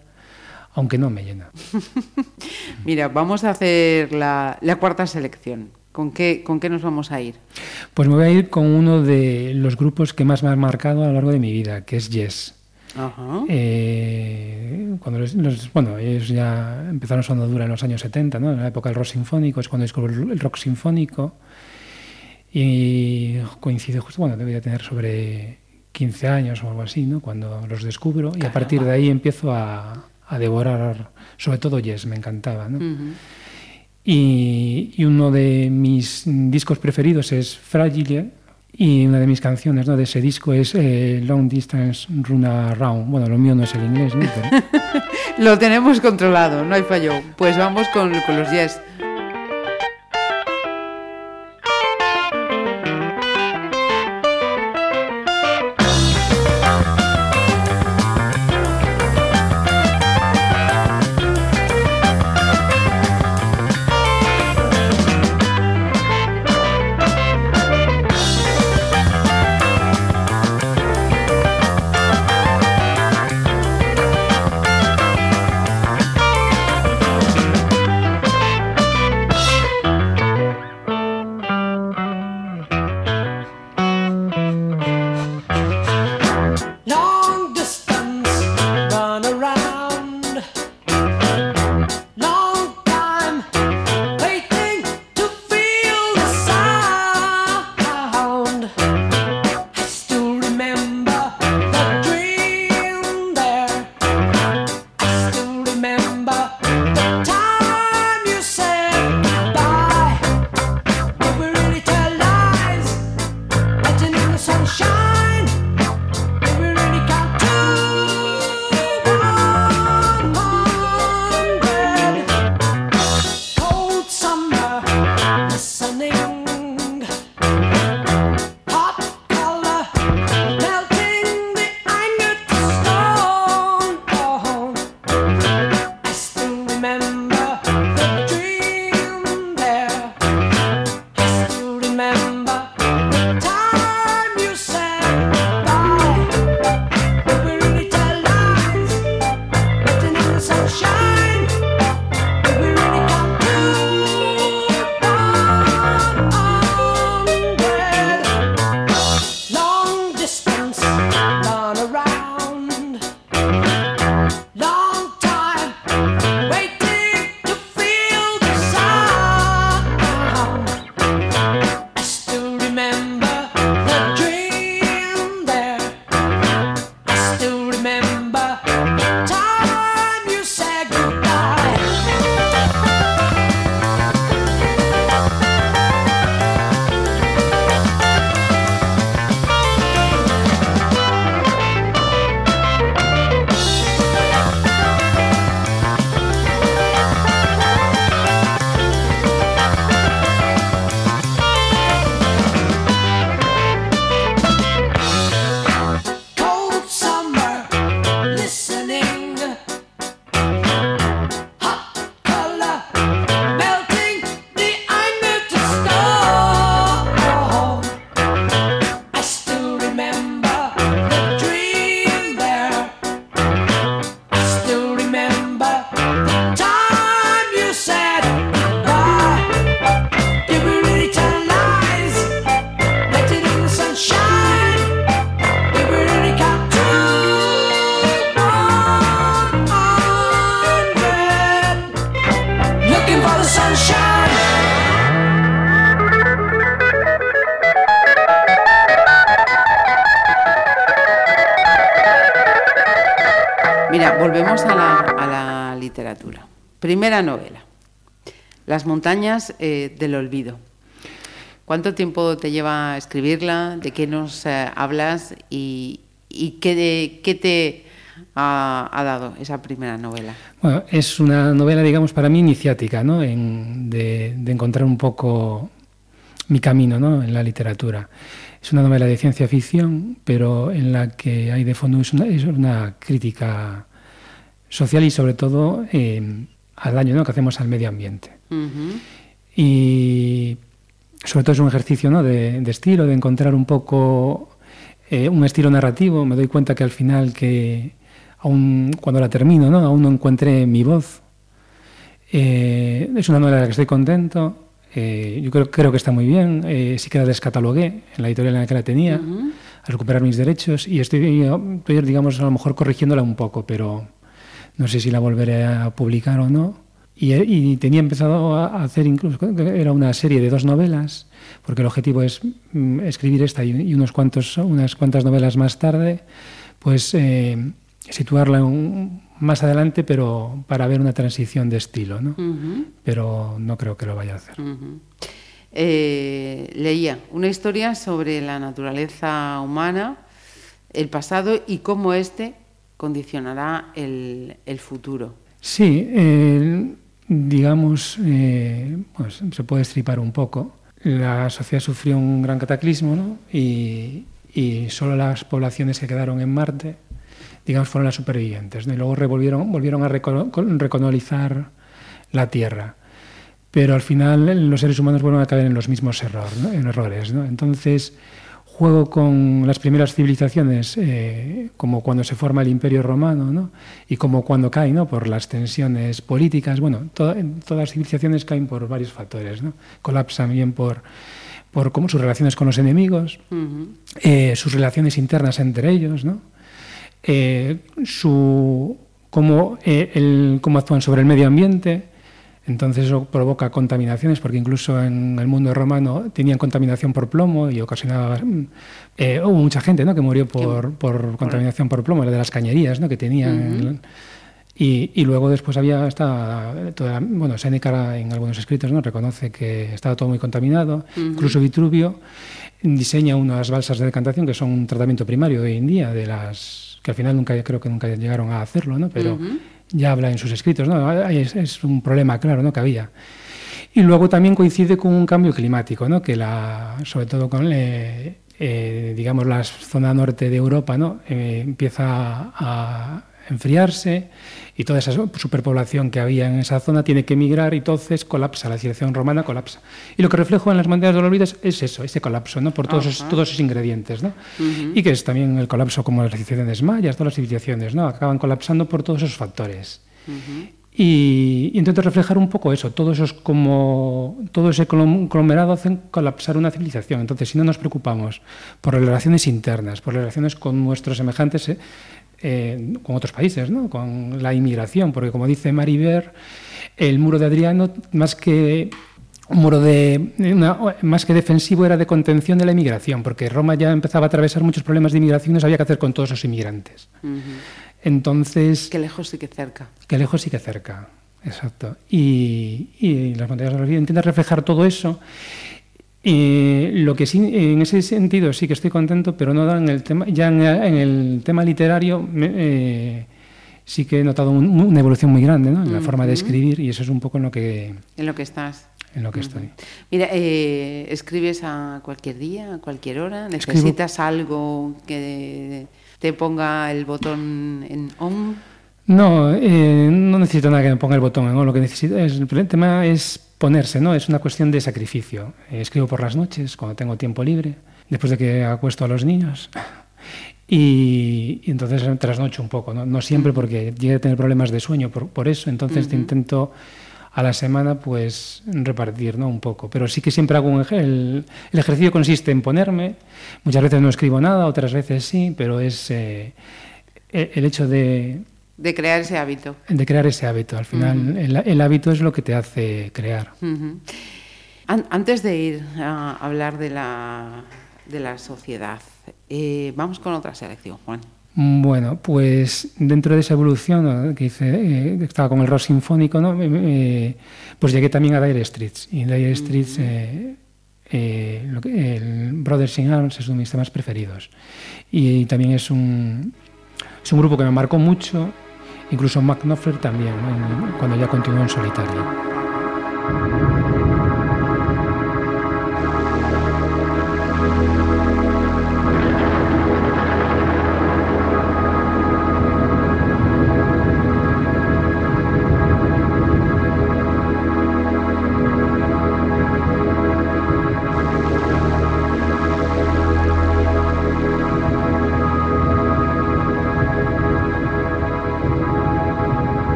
aunque no me llena. Mira, vamos a hacer la, la cuarta selección. ¿Con qué, ¿Con qué nos vamos a ir? Pues me voy a ir con uno de los grupos que más me han marcado a lo largo de mi vida, que es Yes. Ajá. Eh, cuando los, los- bueno, ellos ya empezaron su andadura en los años 70, ¿no? en la época del rock sinfónico, es cuando descubro el rock sinfónico. Y coincide justo, bueno, debía tener sobre 15 años o algo así, ¿no? cuando los descubro. Y a partir de ahí empiezo a, a devorar, sobre todo Yes, me encantaba. ¿no? Ujú. Y, y uno de mis discos preferidos es Fragile y una de mis canciones ¿no? de ese disco es eh, Long Distance Run Around. Bueno, lo mío no es el inglés, ¿no? Pero- Lo tenemos controlado, no hay fallo. Pues vamos con, con los yes. Eh, del olvido. ¿Cuánto tiempo te lleva escribirla? ¿De qué nos eh, hablas? ¿Y, y qué, de- qué te ha, ha dado esa primera novela? Bueno, es una novela, digamos, para mí iniciática, ¿no? En- de, de encontrar un poco mi camino ¿no? en la literatura. Es una novela de ciencia ficción, pero en la que hay de fondo es una, es una crítica social y sobre todo eh, al daño ¿no? que hacemos al medio ambiente. Ujú. Y sobre todo es un ejercicio ¿no? de, de estilo, de encontrar un poco eh, un estilo narrativo. Me doy cuenta que al final, que aún cuando la termino, ¿no? aún no encuentré mi voz. Eh, es una novela de la que estoy contento. eh, yo creo, creo que está muy bien. Sí que la descatalogué en la editorial en la que la tenía, a recuperar mis derechos. Y estoy, estoy, digamos, a lo mejor corrigiéndola un poco, pero no sé si la volveré a publicar o no. Y, y tenía empezado a hacer incluso, era una serie de dos novelas, porque el objetivo es mm, escribir esta y, y unos cuantos, unas cuantas novelas más tarde, pues eh, situarla un- más adelante, pero para ver una transición de estilo, ¿no? Pero no creo que lo vaya a hacer. Eh, leía una historia sobre la naturaleza humana, el pasado y cómo éste condicionará el, el futuro. Sí, eh, digamos, eh, pues, se puede estripar un poco. La sociedad sufrió un gran cataclismo ¿no? y, y solo las poblaciones que quedaron en Marte, digamos, fueron las supervivientes. Y luego revolvieron, volvieron a recolonizar la Tierra. Pero al final los seres humanos vuelven a caer en los mismos error, en errores. ¿no? Entonces, juego con las primeras civilizaciones, eh, como cuando se forma el Imperio Romano, ¿no? y como cuando cae ¿no? por las tensiones políticas. Bueno, to- en todas las civilizaciones caen por varios factores. ¿no? Colapsan bien por, por cómo sus relaciones con los enemigos, eh, sus relaciones internas entre ellos, ¿no? Eh, su, cómo, el- cómo actúan sobre el medio ambiente. Entonces eso provoca contaminaciones, porque incluso en el mundo romano tenían contaminación por plomo y ocasionaba... mm, eh, hubo mucha gente ¿no? que murió por, por contaminación por plomo, la de las cañerías ¿no? que tenían. Y, y luego después había toda, bueno, Séneca en algunos escritos ¿no? reconoce que estaba todo muy contaminado, incluso Vitruvio diseña unas balsas de decantación que son un tratamiento primario de hoy en día, de las que al final nunca creo que nunca llegaron a hacerlo, ¿no? pero ya habla en sus escritos, ¿no? Es un problema claro ¿no? que había. Y luego también coincide con un cambio climático, ¿no? que la, sobre todo con eh, eh, digamos la zona norte de Europa ¿no? Eh, empieza a enfriarse y toda esa superpoblación que había en esa zona tiene que emigrar y entonces colapsa, la civilización romana colapsa. Y lo que reflejo en las montañas del olvido es, es eso, ese colapso, ¿no? por todos, esos, todos esos ingredientes. ¿no? Y que es también el colapso como las civilizaciones mayas, todas las civilizaciones, ¿no? acaban colapsando por todos esos factores. Y, y intento reflejar un poco eso, todo eso es como todo ese conglomerado hacen colapsar una civilización. Entonces, si no nos preocupamos por relaciones internas, por relaciones con nuestros semejantes, eh, eh, con otros países, ¿no? con la inmigración, porque como dice Mariver, el muro de Adriano, más que un muro de una, más que defensivo era de contención de la inmigración, porque Roma ya empezaba a atravesar muchos problemas de inmigración y no sabía qué hacer con todos esos inmigrantes. Ujú. Entonces, Que lejos y que cerca. que lejos y que cerca, exacto. Y, y las montañas del olvido intenta reflejar todo eso. Y lo que sí, en ese sentido sí que estoy contento, pero no en el tema, ya en, en el tema literario eh, sí que he notado un- una evolución muy grande ¿no? en la forma de escribir y eso es un poco en lo que, En lo que estás. en lo que estoy. Mira, eh, ¿escribes a cualquier día, a cualquier hora? Escribo- ¿Necesitas algo que te ponga el botón en on? No, eh, no necesito nada que me ponga el botón en on, Lo que necesito es, el tema es ponerse, ¿no? Es una cuestión de sacrificio. Eh, escribo por las noches, cuando tengo tiempo libre, después de que acuesto a los niños. Y, y entonces trasnocho un poco, ¿no? No siempre porque llegué a tener problemas de sueño por, por eso, entonces te intento a la semana pues repartir ¿no? un poco. Pero sí que siempre hago un ej- el, el ejercicio consiste en ponerme, muchas veces no escribo nada, otras veces sí, pero es eh, e- el hecho de, De crear ese hábito. de crear ese hábito. Al final, el, el hábito es lo que te hace crear. An- Antes de ir a hablar de la, de la sociedad, eh, vamos con otra selección, Juan. Bueno, pues dentro de esa evolución ¿no? que hice, eh, estaba con el rock sinfónico, ¿no? Eh, pues llegué también a Dire Streets. Y Dire Streets, lo que- el Brothers in Arms es uno de mis temas preferidos. Y, también es un, es un grupo que me marcó mucho, incluso Mark Knopfler también, cuando ya continuó en solitario.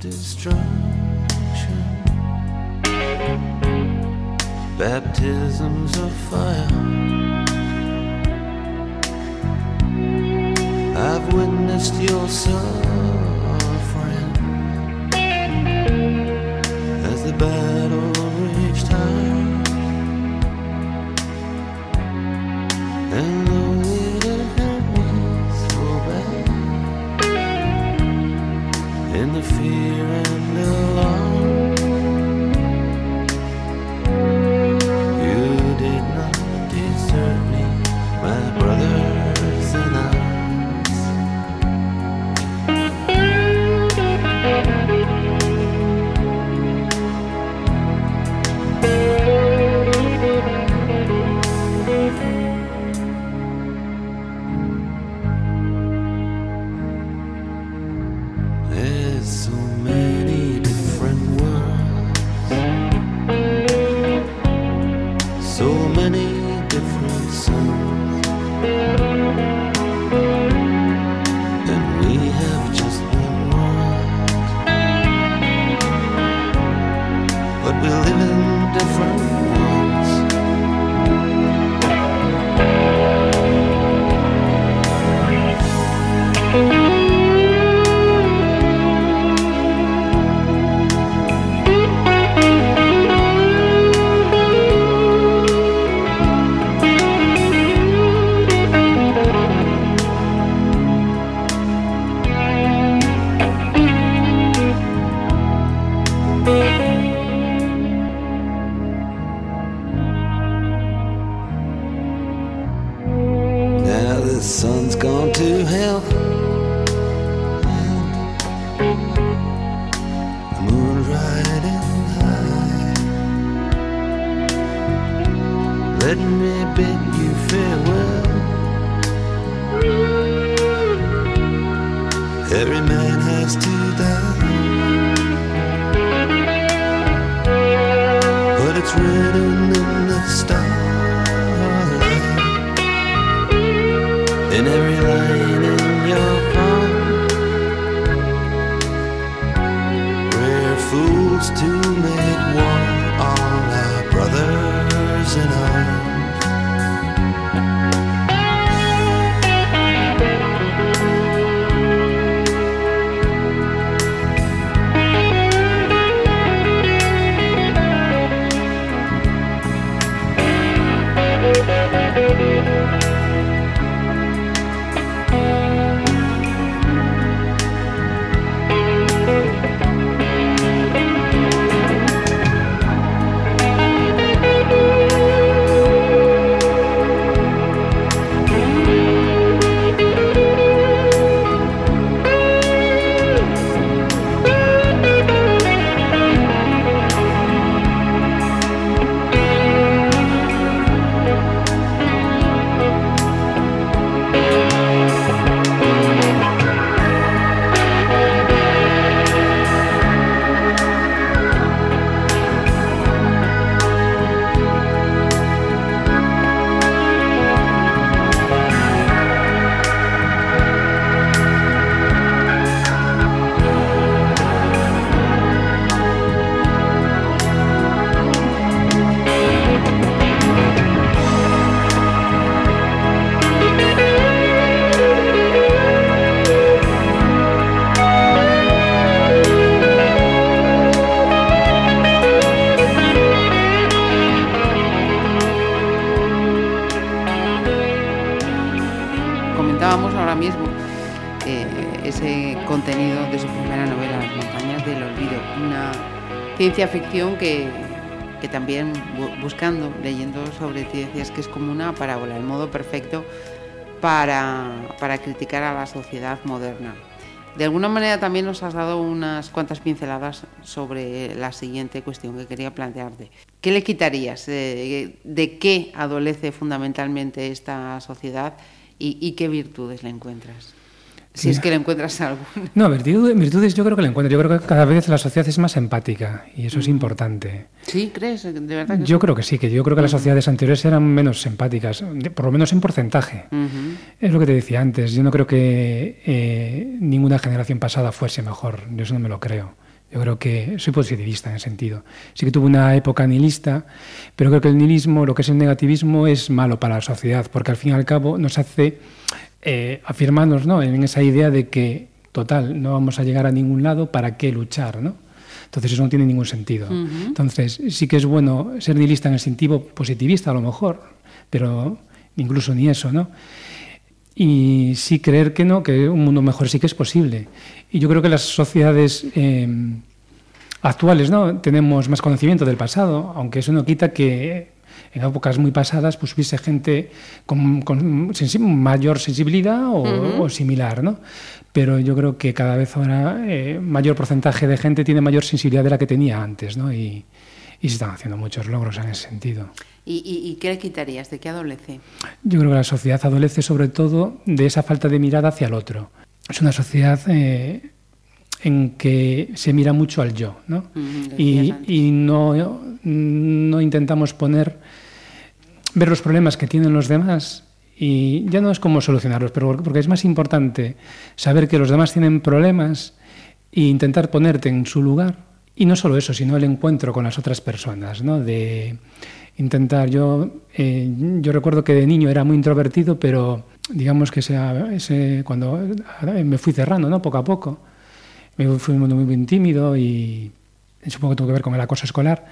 Destruction, baptisms of fire. I've witnessed your suffering ciencia ficción que, que también bu- buscando, leyendo sobre ti decías que es como una parábola, el modo perfecto para, para criticar a la sociedad moderna. De alguna manera también nos has dado unas cuantas pinceladas sobre la siguiente cuestión que quería plantearte. ¿Qué le quitarías? ¿De, de qué adolece fundamentalmente esta sociedad y qué virtudes le encuentras? Si es que le encuentras alguna. No, virtud- virtudes yo creo que la encuentro. Yo creo que cada vez la sociedad es más empática y eso es importante. ¿Sí? ¿Crees? ¿De verdad que Yo sí? creo que sí, que yo creo que las sociedades anteriores eran menos empáticas, por lo menos en porcentaje. Es lo que te decía antes. Yo no creo que eh, ninguna generación pasada fuese mejor. Yo eso no me lo creo. Yo creo que soy positivista en ese sentido. Sí que tuve una época nihilista, pero creo que el nihilismo, lo que es el negativismo, es malo para la sociedad, porque al fin y al cabo nos hace eh, afirmarnos ¿no? en esa idea de que, total, no vamos a llegar a ningún lado, ¿para qué luchar? ¿no? Entonces eso no tiene ningún sentido. Entonces sí que es bueno ser nihilista en el sentido positivista a lo mejor, pero incluso ni eso, ¿no? y sí creer que no, que un mundo mejor sí que es posible. Y yo creo que las sociedades eh, actuales no tenemos más conocimiento del pasado, aunque eso no quita que en épocas muy pasadas pues hubiese gente con, con sensi- mayor sensibilidad o, o similar, ¿no? Pero yo creo que cada vez ahora eh, mayor porcentaje de gente tiene mayor sensibilidad de la que tenía antes, ¿no? Y, y se están haciendo muchos logros en ese sentido. ¿Y, y, y qué le quitarías? ¿De qué adolece? Yo creo que la sociedad adolece sobre todo de esa falta de mirada hacia el otro. Es una sociedad eh, en que se mira mucho al yo, ¿no? Ujú, y, y no, no intentamos poner, ver los problemas que tienen los demás y ya no es cómo solucionarlos, pero porque es más importante saber que los demás tienen problemas e intentar ponerte en su lugar. Y no solo eso, sino el encuentro con las otras personas, ¿no? De intentar, yo, eh, yo recuerdo que de niño era muy introvertido, pero digamos que ese, ese- cuando eh, me fui cerrando, ¿no? Poco a poco, me fui muy, muy, muy tímido y supongo que tuvo que ver con el acoso escolar,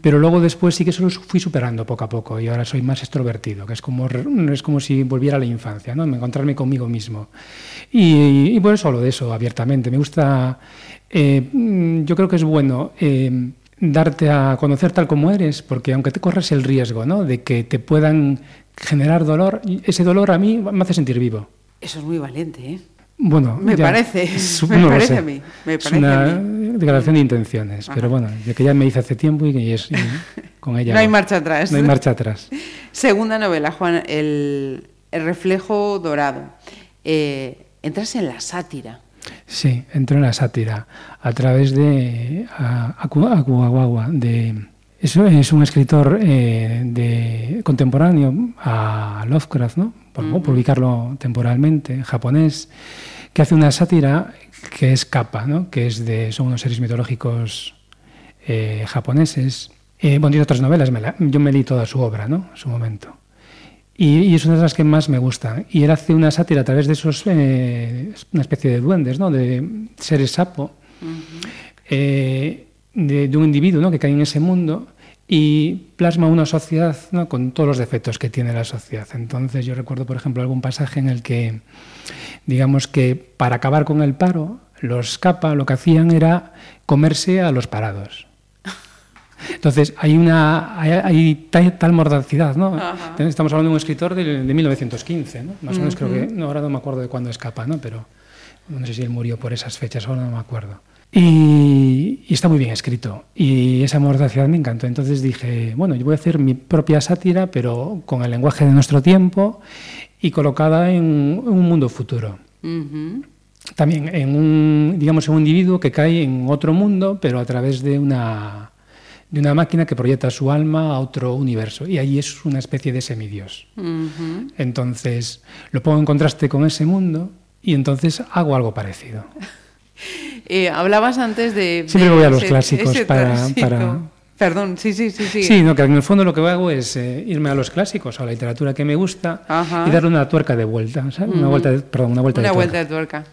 pero luego después sí que eso lo fui superando poco a poco y ahora soy más extrovertido, que es como, re- es como si volviera a la infancia, ¿no? encontrarme conmigo mismo. Y, y por eso hablo de eso abiertamente. Me gusta, eh, mm, yo creo que es bueno eh, darte a conocer tal como eres, porque aunque te corres el riesgo ¿no? de que te puedan generar dolor, ese dolor a mí me hace sentir vivo. Eso es muy valiente, ¿eh? Bueno, Me ya, parece, me no parece a mí, me parece una a mí. Declaración de intenciones, pero bueno, de que ya me hice hace tiempo y que es, y con ella No hay marcha atrás. No hay marcha atrás. Segunda novela, Juan, el, el reflejo dorado. Eh, entras en la sátira. Sí, entró en la sátira a través de a- Aku- Akugawa, de eso es un escritor eh, de contemporáneo a Lovecraft, ¿no? Por, por ubicarlo temporalmente, japonés, que hace una sátira que es Kappa, ¿no? Que es de son unos seres mitológicos eh, japoneses. Eh, bueno, tiene otras novelas, me la- yo me leí toda su obra, ¿no? En su momento. Y, y es una de las que más me gusta. Y él hace una sátira a través de esos, eh, una especie de duendes, ¿no? De seres sapo, eh, de, de un individuo ¿no? que cae en ese mundo y plasma una sociedad ¿no? con todos los defectos que tiene la sociedad. Entonces yo recuerdo, por ejemplo, algún pasaje en el que, digamos que para acabar con el paro, los capa lo que hacían era comerse a los parados. Entonces, hay una hay, hay tal, tal mordacidad, ¿no? Ajá. Estamos hablando de un escritor de, de 1915, ¿no? Más o menos creo que, no, ahora no me acuerdo de cuándo escapa, ¿no? Pero no sé si él murió por esas fechas, ahora no me acuerdo. Y, y está muy bien escrito. Y esa mordacidad me encantó. Entonces dije, bueno, yo voy a hacer mi propia sátira, pero con el lenguaje de nuestro tiempo y colocada en un mundo futuro también en un, digamos, en un individuo que cae en otro mundo, pero a través de una, de una máquina que proyecta su alma a otro universo. Y ahí es una especie de semidios. Entonces, lo pongo en contraste con ese mundo y entonces hago algo parecido. Eh, hablabas antes de... Siempre de voy a los ese- clásicos ese para- para- Perdón, sí, sí, sí, sí. Sí, no, que en el fondo lo que hago es eh, irme a los clásicos, a la literatura que me gusta Ajá. y darle una tuerca de vuelta, ¿sabes? Una vuelta, de, perdón, una vuelta Una de tuerca. vuelta de tuerca.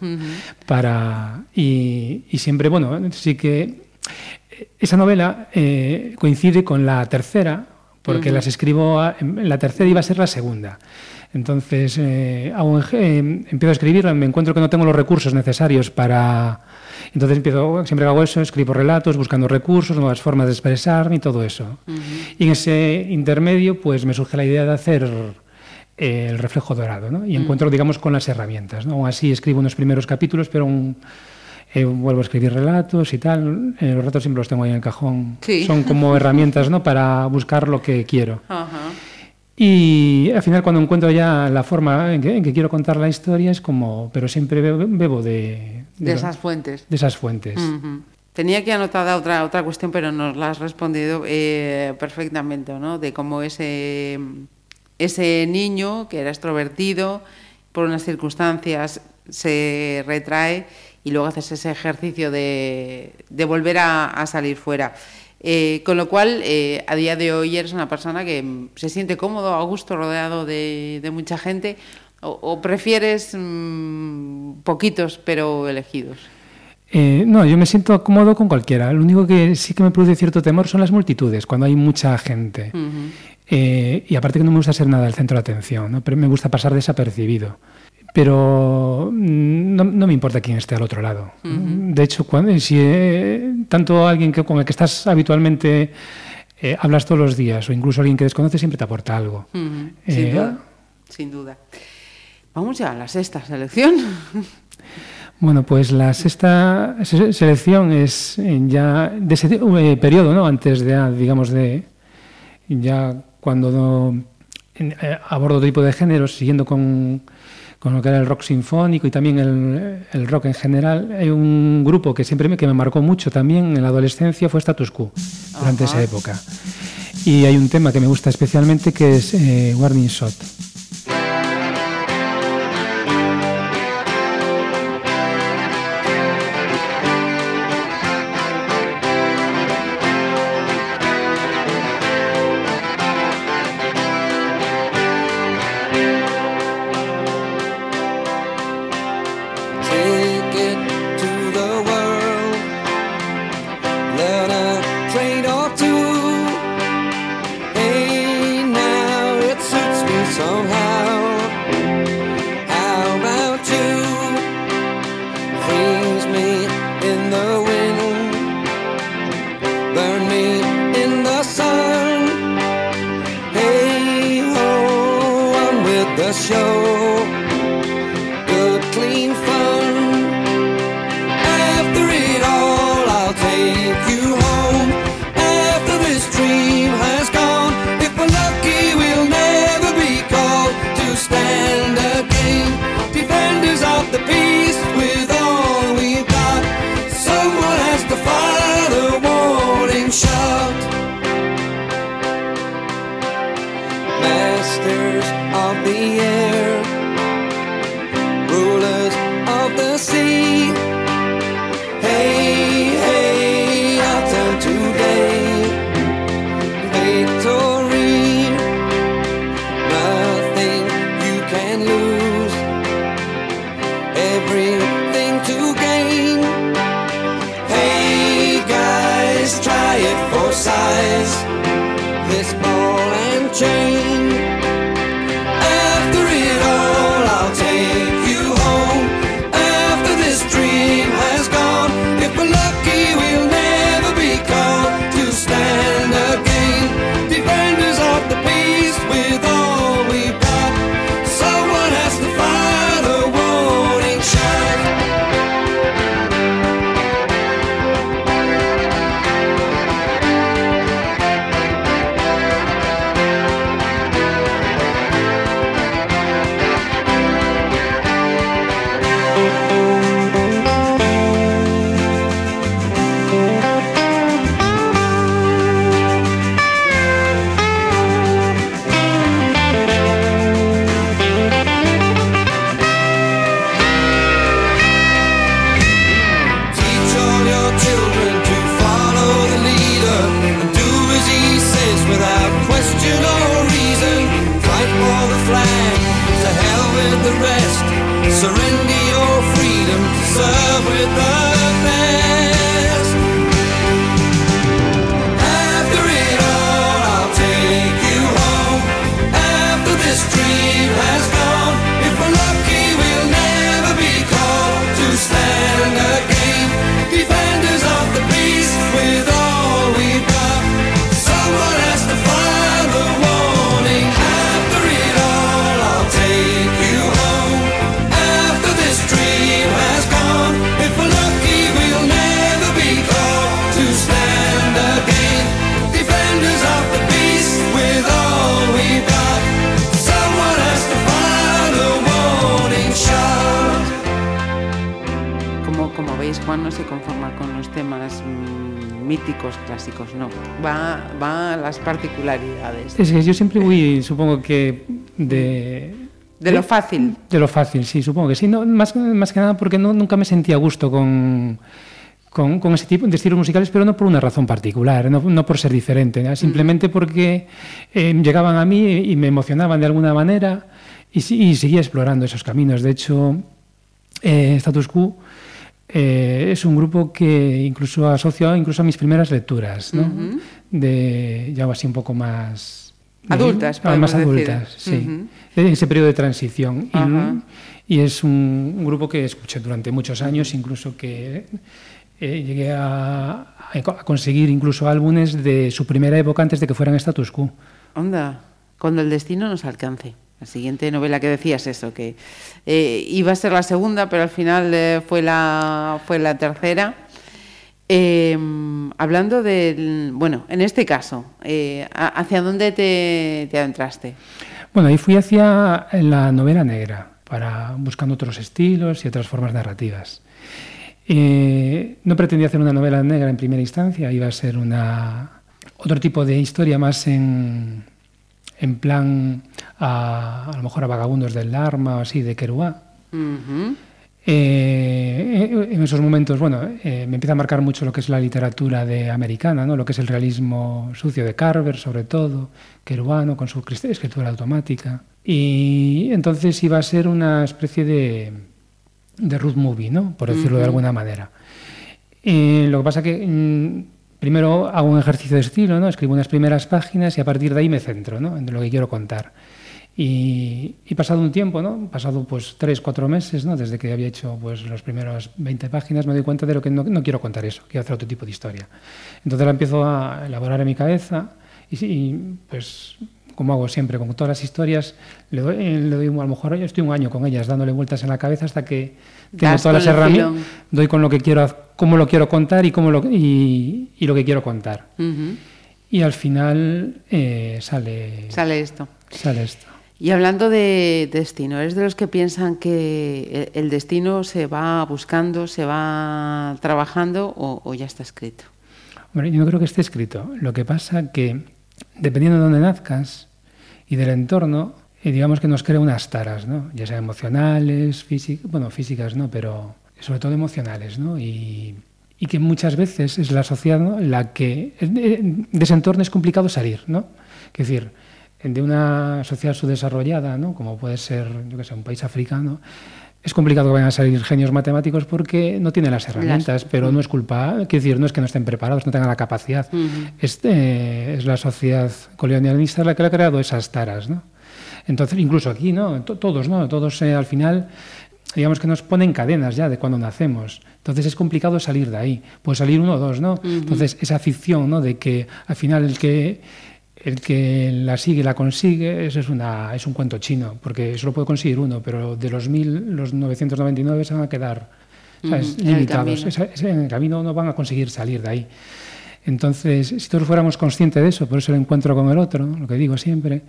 Para y, y siempre bueno sí que esa novela eh, coincide con la tercera porque las escribo a- en- la tercera iba a ser la segunda Entonces, eh, un eh, empiezo a escribir, me encuentro que no tengo los recursos necesarios para... Entonces empiezo, siempre hago eso, escribo relatos, buscando recursos, nuevas formas de expresarme y todo eso. Y en ese intermedio, pues me surge la idea de hacer eh, el reflejo dorado, ¿no? Y encuentro, digamos, con las herramientas, ¿no? Aún así escribo unos primeros capítulos, pero aún, eh, vuelvo a escribir relatos y tal. Eh, los relatos siempre los tengo ahí en el cajón. Sí. Son como herramientas, ¿no? Para buscar lo que quiero. Ajá. Y al final cuando encuentro ya la forma en que, en que quiero contar la historia es como, pero siempre bebo, bebo de, De esas fuentes. de esas fuentes. Tenía aquí anotada otra, otra cuestión, pero nos la has respondido eh, perfectamente, ¿no? De cómo ese, ese niño que era extrovertido, por unas circunstancias se retrae y luego haces ese ejercicio de, de volver a, a salir fuera. Eh, con lo cual, eh, a día de hoy eres una persona que mm, se siente cómodo, a gusto, rodeado de, de mucha gente, o, o prefieres mm, poquitos pero elegidos. Eh, no, yo me siento cómodo con cualquiera. Lo único que sí que me produce cierto temor son las multitudes, cuando hay mucha gente. Eh, y aparte que no me gusta ser nada el centro de atención, ¿no? pero me gusta pasar desapercibido. Pero mm, no, no me importa quién esté al otro lado. De hecho, cuando, si eh, tanto alguien que, con el que estás habitualmente eh, hablas todos los días o incluso alguien que desconoces siempre te aporta algo. Eh, Sin duda, sin duda. Vamos ya a la sexta selección. Bueno, pues la sexta se- selección es ya de ese periodo, ¿no? Antes de, ah, digamos, de ya cuando no, abordo otro tipo de géneros, siguiendo con, con lo que era el rock sinfónico y también el, el rock en general, hay un grupo que siempre me, que me marcó mucho también en la adolescencia fue Status Quo, durante Ajá. esa época. Y hay un tema que me gusta especialmente que es eh, Warning Shot. Clásicos, no. Va, va a las particularidades. Es que yo siempre voy, supongo que de... De lo fácil. De lo fácil, sí, supongo que sí. No, más, más que nada porque no, nunca me sentía a gusto con, con, con ese tipo de estilos musicales, pero no por una razón particular, no, no por ser diferente, ¿no? simplemente porque eh, llegaban a mí y me emocionaban de alguna manera y, y seguía explorando esos caminos. De hecho, eh, Status Quo eh, es un grupo que incluso asocio incluso a mis primeras lecturas, ¿no? de ya así un poco más Adultas, ah, más decir. adultas, sí, Ujú. de ese periodo de transición y, es un, un grupo que escuché durante muchos años, incluso que eh, llegué a, a conseguir incluso álbumes de su primera época antes de que fueran Status Quo. Onda, cuando el destino nos alcance. La siguiente novela que decías eso, que eh, iba a ser la segunda, pero al final eh, fue, la, fue la tercera. Eh, hablando del, bueno, en este caso, eh, ¿a- ¿hacia dónde te, te adentraste? Bueno, ahí fui hacia la novela negra, para buscando otros estilos y otras formas narrativas. No pretendía hacer una novela negra en primera instancia, iba a ser una, otro tipo de historia más en, en plan a, a lo mejor a vagabundos del Dharma o así, de Kerouac. Ujú. Eh, en esos momentos, bueno, eh, me empieza a marcar mucho lo que es la literatura de americana, ¿no? lo que es el realismo sucio de Carver, sobre todo, Kerouano, con su escritura automática. Y entonces iba a ser una especie de, de road movie, ¿no? por decirlo de alguna manera. Eh, lo que pasa que mm, primero hago un ejercicio de estilo, ¿no? escribo unas primeras páginas y a partir de ahí me centro ¿no? en lo que quiero contar. Y, y pasado un tiempo, ¿no? pasado pues tres, cuatro meses, ¿no? desde que había hecho pues las primeras 20 páginas, me doy cuenta de lo que no, no quiero contar eso, quiero hacer otro tipo de historia. Entonces la empiezo a elaborar en mi cabeza y, y, pues como hago siempre con todas las historias, le doy, eh, le doy a lo mejor yo estoy un año con ellas dándole vueltas en la cabeza hasta que tengo Das todas las herramientas, doy con lo que quiero, cómo lo quiero contar y cómo lo, y, y lo que quiero contar. Ujú. Y al final eh, sale, Sale esto. sale esto. Y hablando de destino, ¿eres de los que piensan que el el destino se va buscando, se va trabajando o, o ya está escrito? Hombre, yo no creo que esté escrito. Lo que pasa que, dependiendo de dónde nazcas y del entorno, eh, digamos que nos crea unas taras, ¿no? Ya sean emocionales, físicas, bueno, físicas no, pero sobre todo emocionales, ¿no? Y, y que muchas veces es la sociedad ¿no? la que... De ese entorno es complicado salir, ¿no? Es decir, de una sociedad subdesarrollada, ¿no? como puede ser, yo que sé, un país africano, es complicado que vayan a salir genios matemáticos porque no tienen las herramientas, pero no es culpa, quiero decir, no es que no estén preparados, no tengan la capacidad. Este, es la sociedad colonialista la que ha creado esas taras, ¿no? Entonces, incluso aquí, ¿no? To- Todos, ¿no? Todos eh, al final, digamos que nos ponen cadenas ya de cuando nacemos. Entonces es complicado salir de ahí. Puede salir uno o dos, ¿no? Entonces, esa ficción, ¿no? De que al final el que el que la sigue la consigue, eso es, una, es un cuento chino, porque solo puede conseguir uno, pero de los 1000, los 999 se van a quedar ¿sabes? Ujú, en el limitados. Esa- ese- en el camino no van a conseguir salir de ahí. Entonces, si todos fuéramos conscientes de eso, por eso el encuentro con el otro, ¿no? lo que digo siempre,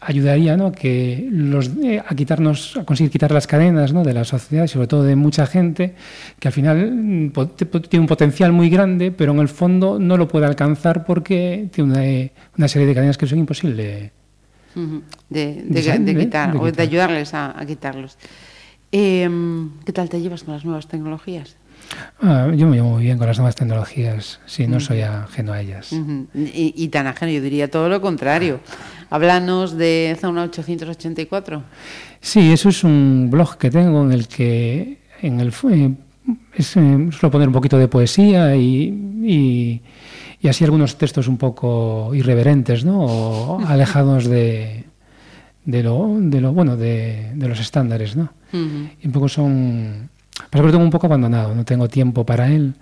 ayudaría ¿no? que los, eh, a quitarnos, a conseguir quitar las cadenas ¿no? de la sociedad y sobre todo de mucha gente que al final mm, tiene un potencial muy grande, pero en el fondo no lo puede alcanzar porque tiene una, eh, una serie de cadenas que son imposibles. Ujú. De, de- De de sangre, quitar, o de ayudarles a, a quitarlos. Em, ¿Qué tal te llevas con las nuevas tecnologías? Ah, yo me llevo muy bien con las nuevas tecnologías, sí, no soy ajeno a ellas. Y, y tan ajeno, yo diría todo lo contrario. Háblanos de Zona 884. Sí, eso es un blog que tengo en el que en el eh, es, eh, suelo poner un poquito de poesía y, y, y así algunos textos un poco irreverentes, ¿no? O alejados de, de lo, de lo bueno de, de los estándares, ¿no? Y un poco son que lo tengo un poco abandonado, no tengo tiempo para él,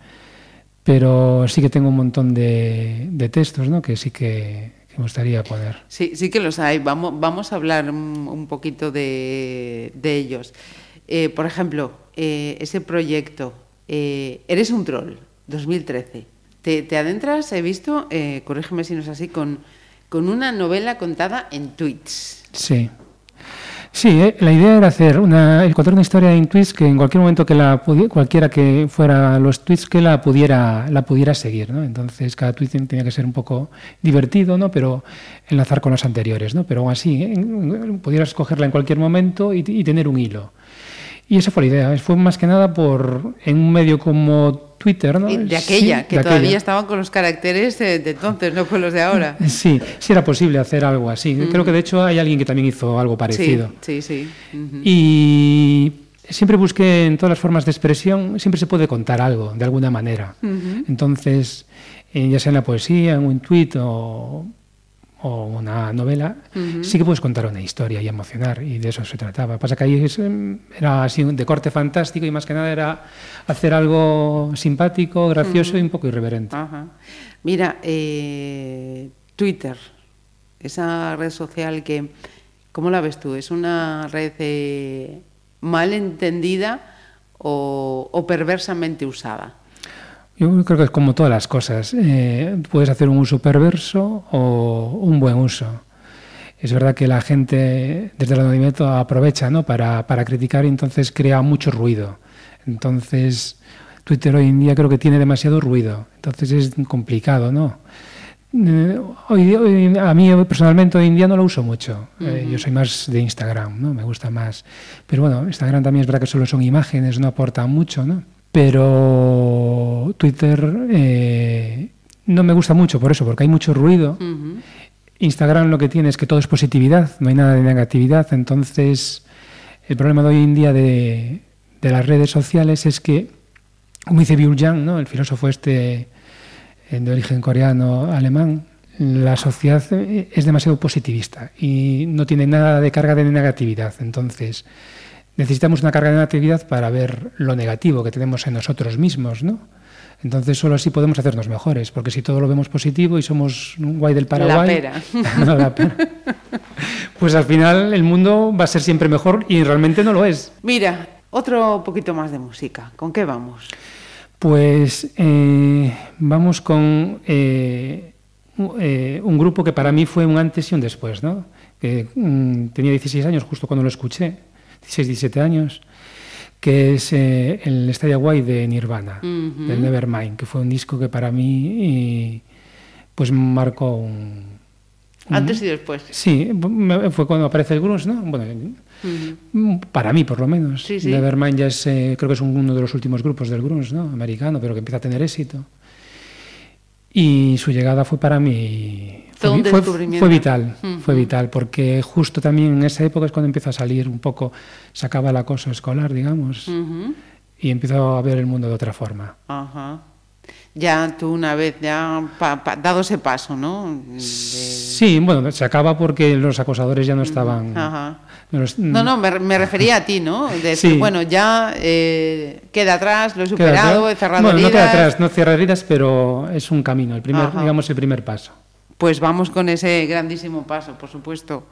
pero sí que tengo un montón de, de textos, ¿no? Que sí que, que me gustaría poner. Sí, sí que los hay. Vamos, vamos a hablar un, un poquito de, de ellos. Eh, por ejemplo, eh, ese proyecto, eh, Eres un troll, 2013. Te, te adentras, he visto, eh, corrígeme si no es así, con, con una novela contada en tweets. Sí. Sí, eh, la idea era hacer una, encontrar una historia en tweets que en cualquier momento que la cualquiera que fuera los tweets que la pudiera la pudiera seguir, ¿no? Entonces cada tweet tenía que ser un poco divertido, ¿no? Pero enlazar con los anteriores, ¿no? Pero aún así ¿eh? Pudieras cogerla en cualquier momento y, y tener un hilo. Y esa fue la idea. Fue más que nada por en un medio como Twitter, ¿no? De Sí, aquella, que de todavía aquella. estaban con los caracteres de entonces, no con los de ahora. Sí, sí era posible hacer algo así. Creo que de hecho hay alguien que también hizo algo Sí, parecido. sí, sí. Ujú. Y siempre busqué en todas las formas de expresión, siempre se puede contar algo, de alguna manera. Entonces, eh, ya sea en la poesía, en un tuit o, o una novela, sí que puedes contar una historia y emocionar, y de eso se trataba. Pasa que ahí es, em, era así de corte fantástico y más que nada era hacer algo simpático, gracioso y un poco irreverente. Mira, eh, Twitter, esa red social que, ¿cómo la ves tú? ¿Es una red eh, mal entendida o, o perversamente usada? Yo creo que es como todas las cosas. eh, puedes hacer un uso perverso o un buen uso. Es verdad que la gente desde el anonimato aprovecha ¿no? para, para criticar y entonces crea mucho ruido. Entonces, Twitter hoy en día creo que tiene demasiado ruido. Entonces es complicado, ¿no? Eh, hoy, hoy- a mí personalmente hoy en día no lo uso mucho. Eh, yo soy más de Instagram, ¿no? Me gusta más. Pero bueno, Instagram también es verdad que solo son imágenes, no aporta mucho, ¿no? Pero Twitter eh, no me gusta mucho por eso, porque hay mucho ruido. Instagram lo que tiene es que todo es positividad, no hay nada de negatividad. Entonces, el problema de hoy en día de, de las redes sociales es que, como dice Byul Yang, ¿no? el filósofo este eh, de origen coreano-alemán, la sociedad eh, es demasiado positivista y no tiene nada de carga de negatividad. Entonces, necesitamos una carga de negatividad para ver lo negativo que tenemos en nosotros mismos, ¿no? Entonces solo así podemos hacernos mejores, porque si todo lo vemos positivo y somos un guay del Paraguay, pera. la pera. pues al final el mundo va a ser siempre mejor y realmente no lo es. Mira, otro poquito más de música. ¿Con qué vamos? Pues eh, vamos con eh, u- eh, un grupo que para mí fue un antes y un después, ¿no? Que mm, tenía 16 años justo cuando lo escuché, 16, 17 años, que es eh, el Stadia Away de Nirvana, Ujú. del Nevermind, que fue un disco que para mí eh, pues marcó un... Antes y después. Sí, fue cuando aparece el grunge, ¿no? Bueno, Ujú. para mí, por lo menos. Sí, sí. Nevermind ya es, eh, creo que es un- uno de los últimos grupos del grunge, ¿no? Americano, pero que empieza a tener éxito. Y su llegada fue para mí... Fue un vi- fue, descubrimiento. fue vital, Ujú. fue vital, porque justo también en esa época es cuando empieza a salir un poco, se acaba el acoso escolar, digamos, y empiezo a ver el mundo de otra forma. Ajá. Ya tú una vez ya pa- pa- dado ese paso, ¿no? De- Sí, bueno, se acaba porque los acosadores ya no estaban... Ajá. no los- No, no, me, me refería a ti, ¿no? De decir, Sí. bueno, ya eh, queda atrás, lo he superado, atrás. he cerrado Bueno, no heridas. queda atrás, no cierra heridas, pero es un camino, el primer, Ajá. digamos, el primer paso. Pues vamos con ese grandísimo paso, por supuesto.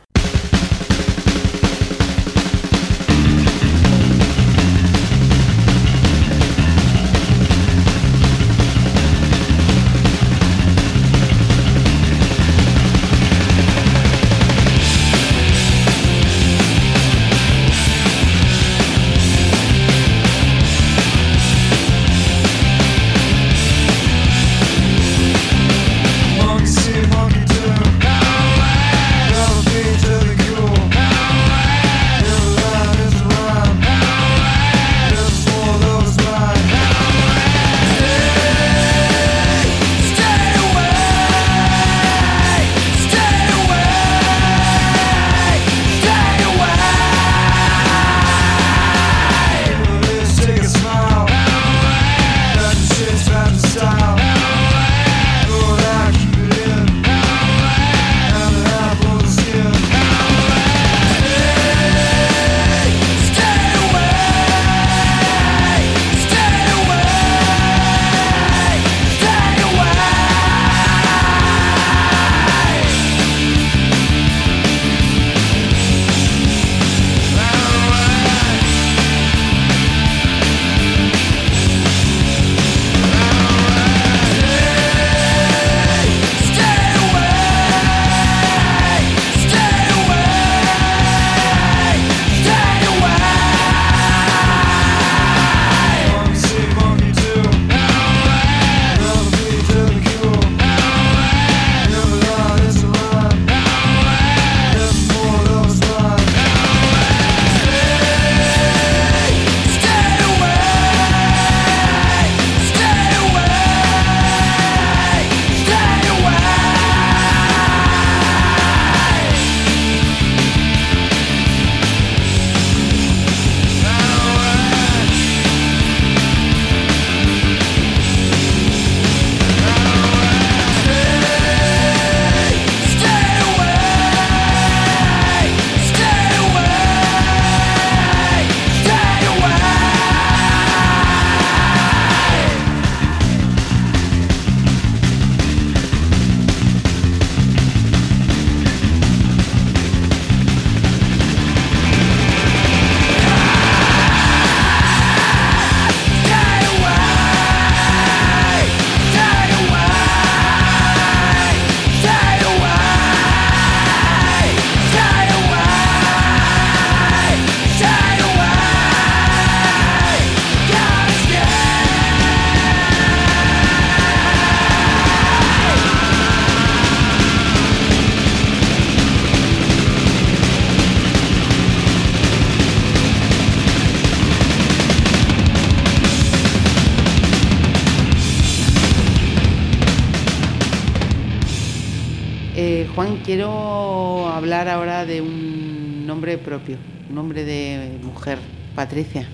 Patricia.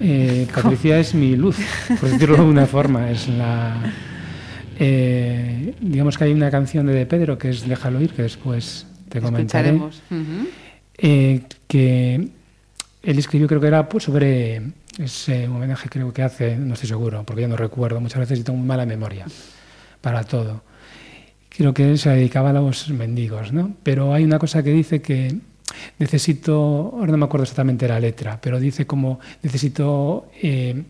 Eh, Patricia es mi luz, por decirlo de una forma. Es la. eh, digamos que hay una canción de De Pedro que es Déjalo ir, que después te comentaré. Eh, que él escribió, creo que era pues, sobre ese homenaje, creo que hace, no estoy seguro, porque ya no recuerdo, muchas veces tengo muy mala memoria para todo. Creo que él se dedicaba a los mendigos, ¿no? Pero hay una cosa que dice que necesito, ahora no me acuerdo exactamente la letra, pero dice como necesito eh,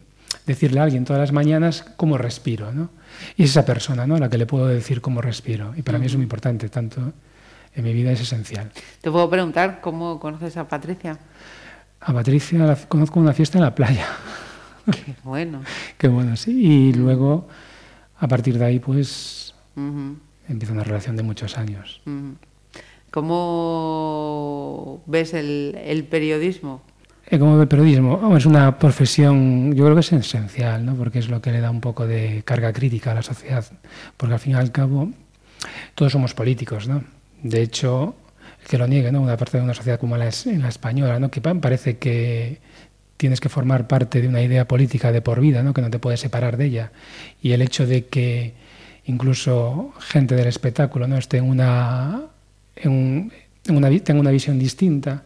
decirle a alguien todas las mañanas cómo respiro, ¿no? Y es esa persona, ¿no? A la que le puedo decir cómo respiro. Y para mí es muy importante, tanto en mi vida es esencial. Te puedo preguntar cómo conoces a Patricia. A Patricia la conozco en una fiesta en la playa. Qué bueno. Qué bueno, sí. Y luego, a partir de ahí, pues empieza una relación de muchos años. ¿Cómo ves el, el periodismo? Eh, Como el periodismo, es una profesión, yo creo que es esencial, ¿no? porque es lo que le da un poco de carga crítica a la sociedad, porque al fin y al cabo todos somos políticos, ¿no? De hecho, el que lo niegue, ¿no? Una parte de una sociedad como la, es- la española, ¿no? Que pa- parece que tienes que formar parte de una idea política de por vida, ¿no? Que no te puedes separar de ella. Y el hecho de que incluso gente del espectáculo, ¿no? Esté en una, en en una tenga una visión distinta,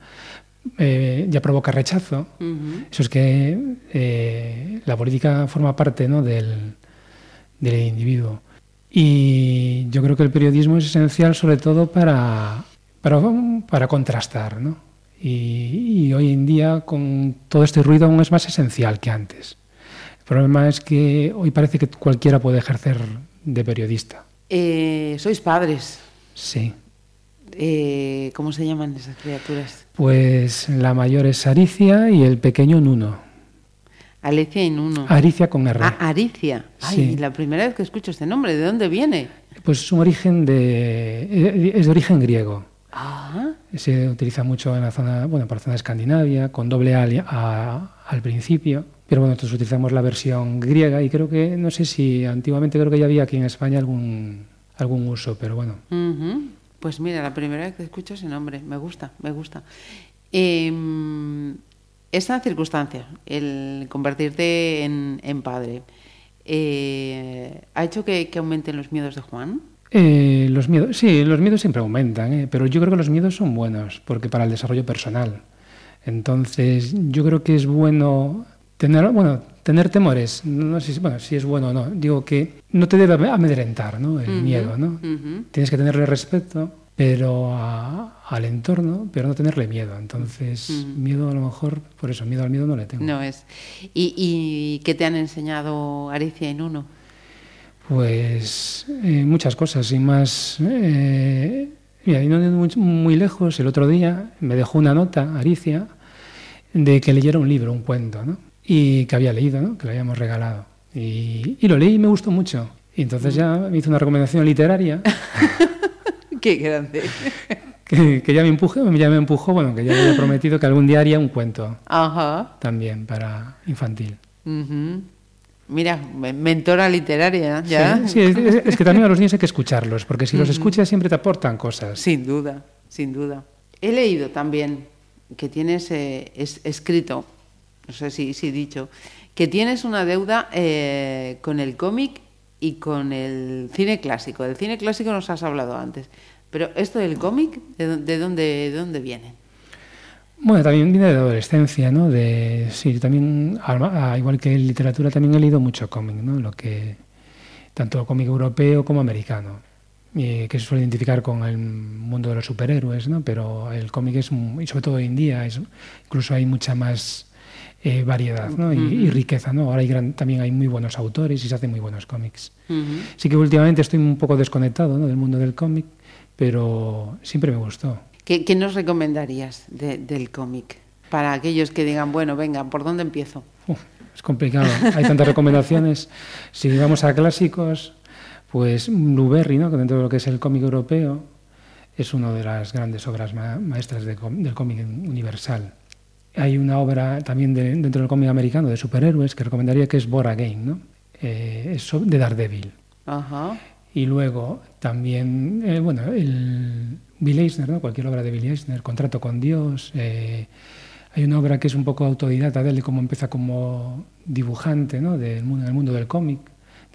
eh, ya provoca rechazo. Ujú. Eso es que eh, la política forma parte ¿no? del, del individuo. Y yo creo que el periodismo es esencial sobre todo para, para, para contrastar. ¿no? Y, y hoy en día con todo este ruido aún es más esencial que antes. El problema es que hoy parece que cualquiera puede ejercer de periodista. Eh, sois padres. Sí. Eh, ¿Cómo se llaman esas criaturas? Pues la mayor es Aricia y el pequeño Nuno. Alicia y Nuno. Aricia con R. Ah, Aricia. Ay, Sí. la primera vez que escucho este nombre. ¿De dónde viene? Pues es un origen de eh, es de origen griego. Ah, Se utiliza mucho en la zona, bueno, por la zona de Escandinavia, con doble A, al principio. Pero bueno, nosotros utilizamos la versión griega y creo que, no sé si antiguamente creo que ya había aquí en España algún, algún uso, pero bueno. ujú. Pues mira, la primera vez que escucho ese nombre. Me gusta, me gusta. Em, esta circunstancia, el convertirte en, padre, eh, ¿ha hecho que, que aumenten los miedos de Juan? Eh, los miedos, sí, los miedos siempre aumentan, ¿eh? pero yo creo que los miedos son buenos, porque para el desarrollo personal. Entonces, yo creo que es bueno tener, bueno, tener temores. No sé si, bueno, si es bueno o no. Digo que no te debe amedrentar, ¿no? El miedo, ¿no? Tienes que tenerle respeto, pero a- al entorno, pero no tenerle miedo. Entonces, miedo a lo mejor, por eso, miedo al miedo no le tengo. No es. ¿Y, y qué te han enseñado Aricia y Nuno? Pues eh, muchas cosas y más. eh, mira, y no muy lejos, el otro día me dejó una nota, Aricia, de que leyera un libro, un cuento, ¿no? Y que había leído, ¿no? Que lo habíamos regalado. Y, y lo leí y me gustó mucho. Y entonces ya me hizo una recomendación literaria Qué grande. que, que ya me empujó, ya me empujó, bueno, que ya me había prometido que algún día haría un cuento Ajá. también para infantil. Ujú. Mira, me- mentora literaria, ¿ya? Sí, sí, es, es- es que también a los niños hay que escucharlos, porque si los escuchas siempre te aportan cosas. Sin duda, sin duda. He leído también que tienes eh, es- escrito, no sé si, si dicho, que tienes una deuda eh, con el cómic y con el cine clásico. Del cine clásico nos has hablado antes, pero esto del cómic, ¿de, de dónde, de dónde viene? Bueno, también viene de la adolescencia, ¿no? De, sí, también, al- a- igual que en literatura, también he leído mucho cómic, ¿no? Lo que, tanto cómic europeo como americano, y que se suele identificar con el mundo de los superhéroes, ¿no? Pero el cómic es, y sobre todo hoy en día, incluso hay mucha más eh, variedad, ¿no? Y, y riqueza, ¿no? Ahora hay gran- también hay muy buenos autores y se hacen muy buenos cómics. Sí que últimamente estoy un poco desconectado, ¿no? Del mundo del cómic, pero siempre me gustó. ¿Qué, qué nos recomendarías de- del cómic? Para aquellos que digan, bueno, venga, ¿por dónde empiezo? Es complicado. Hay tantas recomendaciones. Si vamos a clásicos, pues Blueberry, ¿no? que dentro de lo que es el cómic europeo, es una de las grandes obras ma- maestras de del cómic universal. Hay una obra también de- dentro del cómic americano de superhéroes que recomendaría que es Bora Game, ¿no? Eh, es de Daredevil. Ajá. Y luego también, eh, bueno, el Bill Eisner, ¿no? cualquier obra de Bill Eisner, Contrato con Dios. eh, hay una obra que es un poco autodidacta de él, cómo empieza como dibujante ¿no? del mundo, del mundo del cómic,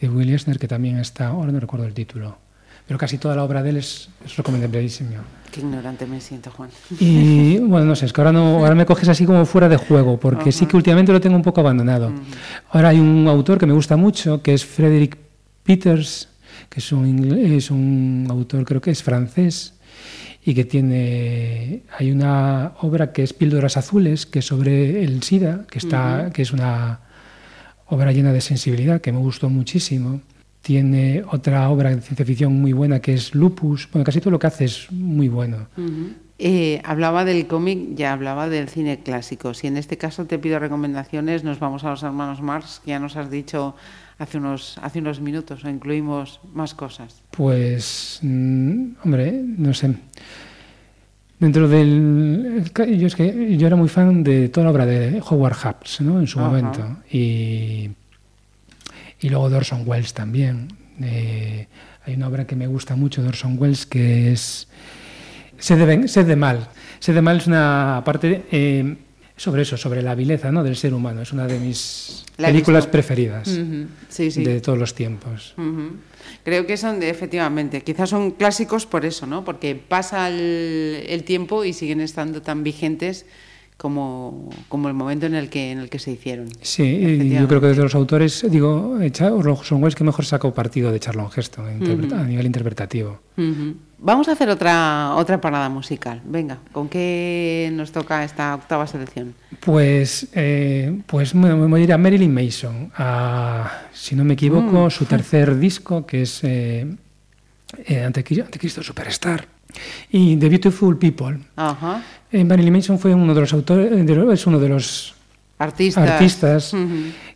de Will Eisner, que también está, ahora no recuerdo el título, pero casi toda la obra de él es, es. Qué ignorante me siento, Juan. Y bueno, no sé, es que ahora, no, ahora me coges así como fuera de juego, porque sí que últimamente lo tengo un poco abandonado. Ahora hay un autor que me gusta mucho, que es Frederick Peters, que es un, es un autor, creo que es francés, y que tiene. Hay una obra que es Píldoras Azules, que es sobre el SIDA, que, está, que es una obra llena de sensibilidad, que me gustó muchísimo. Tiene otra obra de ciencia ficción muy buena que es Lupus. Bueno, casi todo lo que hace es muy bueno. Eh, hablaba del cómic, ya hablaba del cine clásico. Si en este caso te pido recomendaciones, nos vamos a los hermanos Marx, que ya nos has dicho hace unos, hace unos minutos, o incluimos más cosas. Pues, mm, hombre, no sé. Dentro del. Yo es que yo era muy fan de toda la obra de Howard Hawks, ¿no? En su Ajá. momento. Y, y luego de Orson Welles también. Eh, hay una obra que me gusta mucho de Orson Welles que es Sed de, Sed de Mal. Sed de Mal es una parte eh, sobre eso, sobre la vileza ¿no? del ser humano. Es una de mis películas preferidas Ujú, Sí, sí. de todos los tiempos. Creo que son, de, efectivamente, quizás son clásicos por eso, ¿no? Porque pasa el, el tiempo y siguen estando tan vigentes como, como el momento en el que, en el que se hicieron. Sí, yo creo que desde los autores, digo, Orson Welles que mejor sacó partido de Charlton Heston interpreta- a nivel interpretativo. Vamos a hacer otra, otra parada musical. Venga, ¿con qué nos toca esta octava selección? Pues, eh, pues me, me voy a ir a Marilyn Mason, a, si no me equivoco, Mm. su tercer disco, que es eh, eh, Antecristo Superstar, y The Beautiful People. Ajá. Eh, Marilyn Mason fue uno de los autores, de lo- es uno de los Artistas.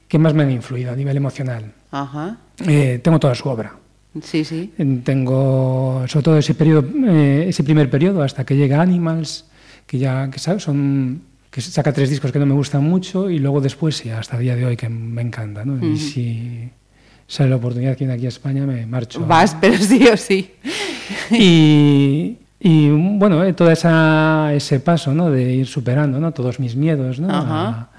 que más me han influido a nivel emocional. Ajá. Eh, tengo toda su obra. Sí, sí. Tengo sobre todo ese periodo, eh, ese primer periodo hasta que llega Animals, que ya que sa- son que saca tres discos que no me gustan mucho y luego después sí, hasta el día de hoy que me encanta, ¿no? Y si sale la oportunidad que viene aquí a España me marcho. Vas, pero sí o sí. Y, y, bueno, eh, todo esa, ese paso, ¿no? De ir superando, ¿no? Todos mis miedos, ¿no? A-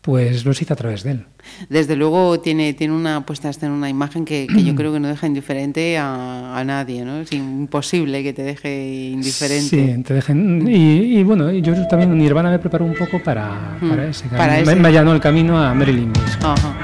pues los hice a través de él. Desde luego tiene, tiene una puesta en una imagen que, que yo creo que no deja indiferente a, a nadie, ¿no? Es imposible que te deje indiferente. Sí, te dejen. Y, y bueno, yo también Nirvana me preparó un poco para, Mm, para ese para. Me, ese. me allanó el camino a Marilyn Manson. Ajá.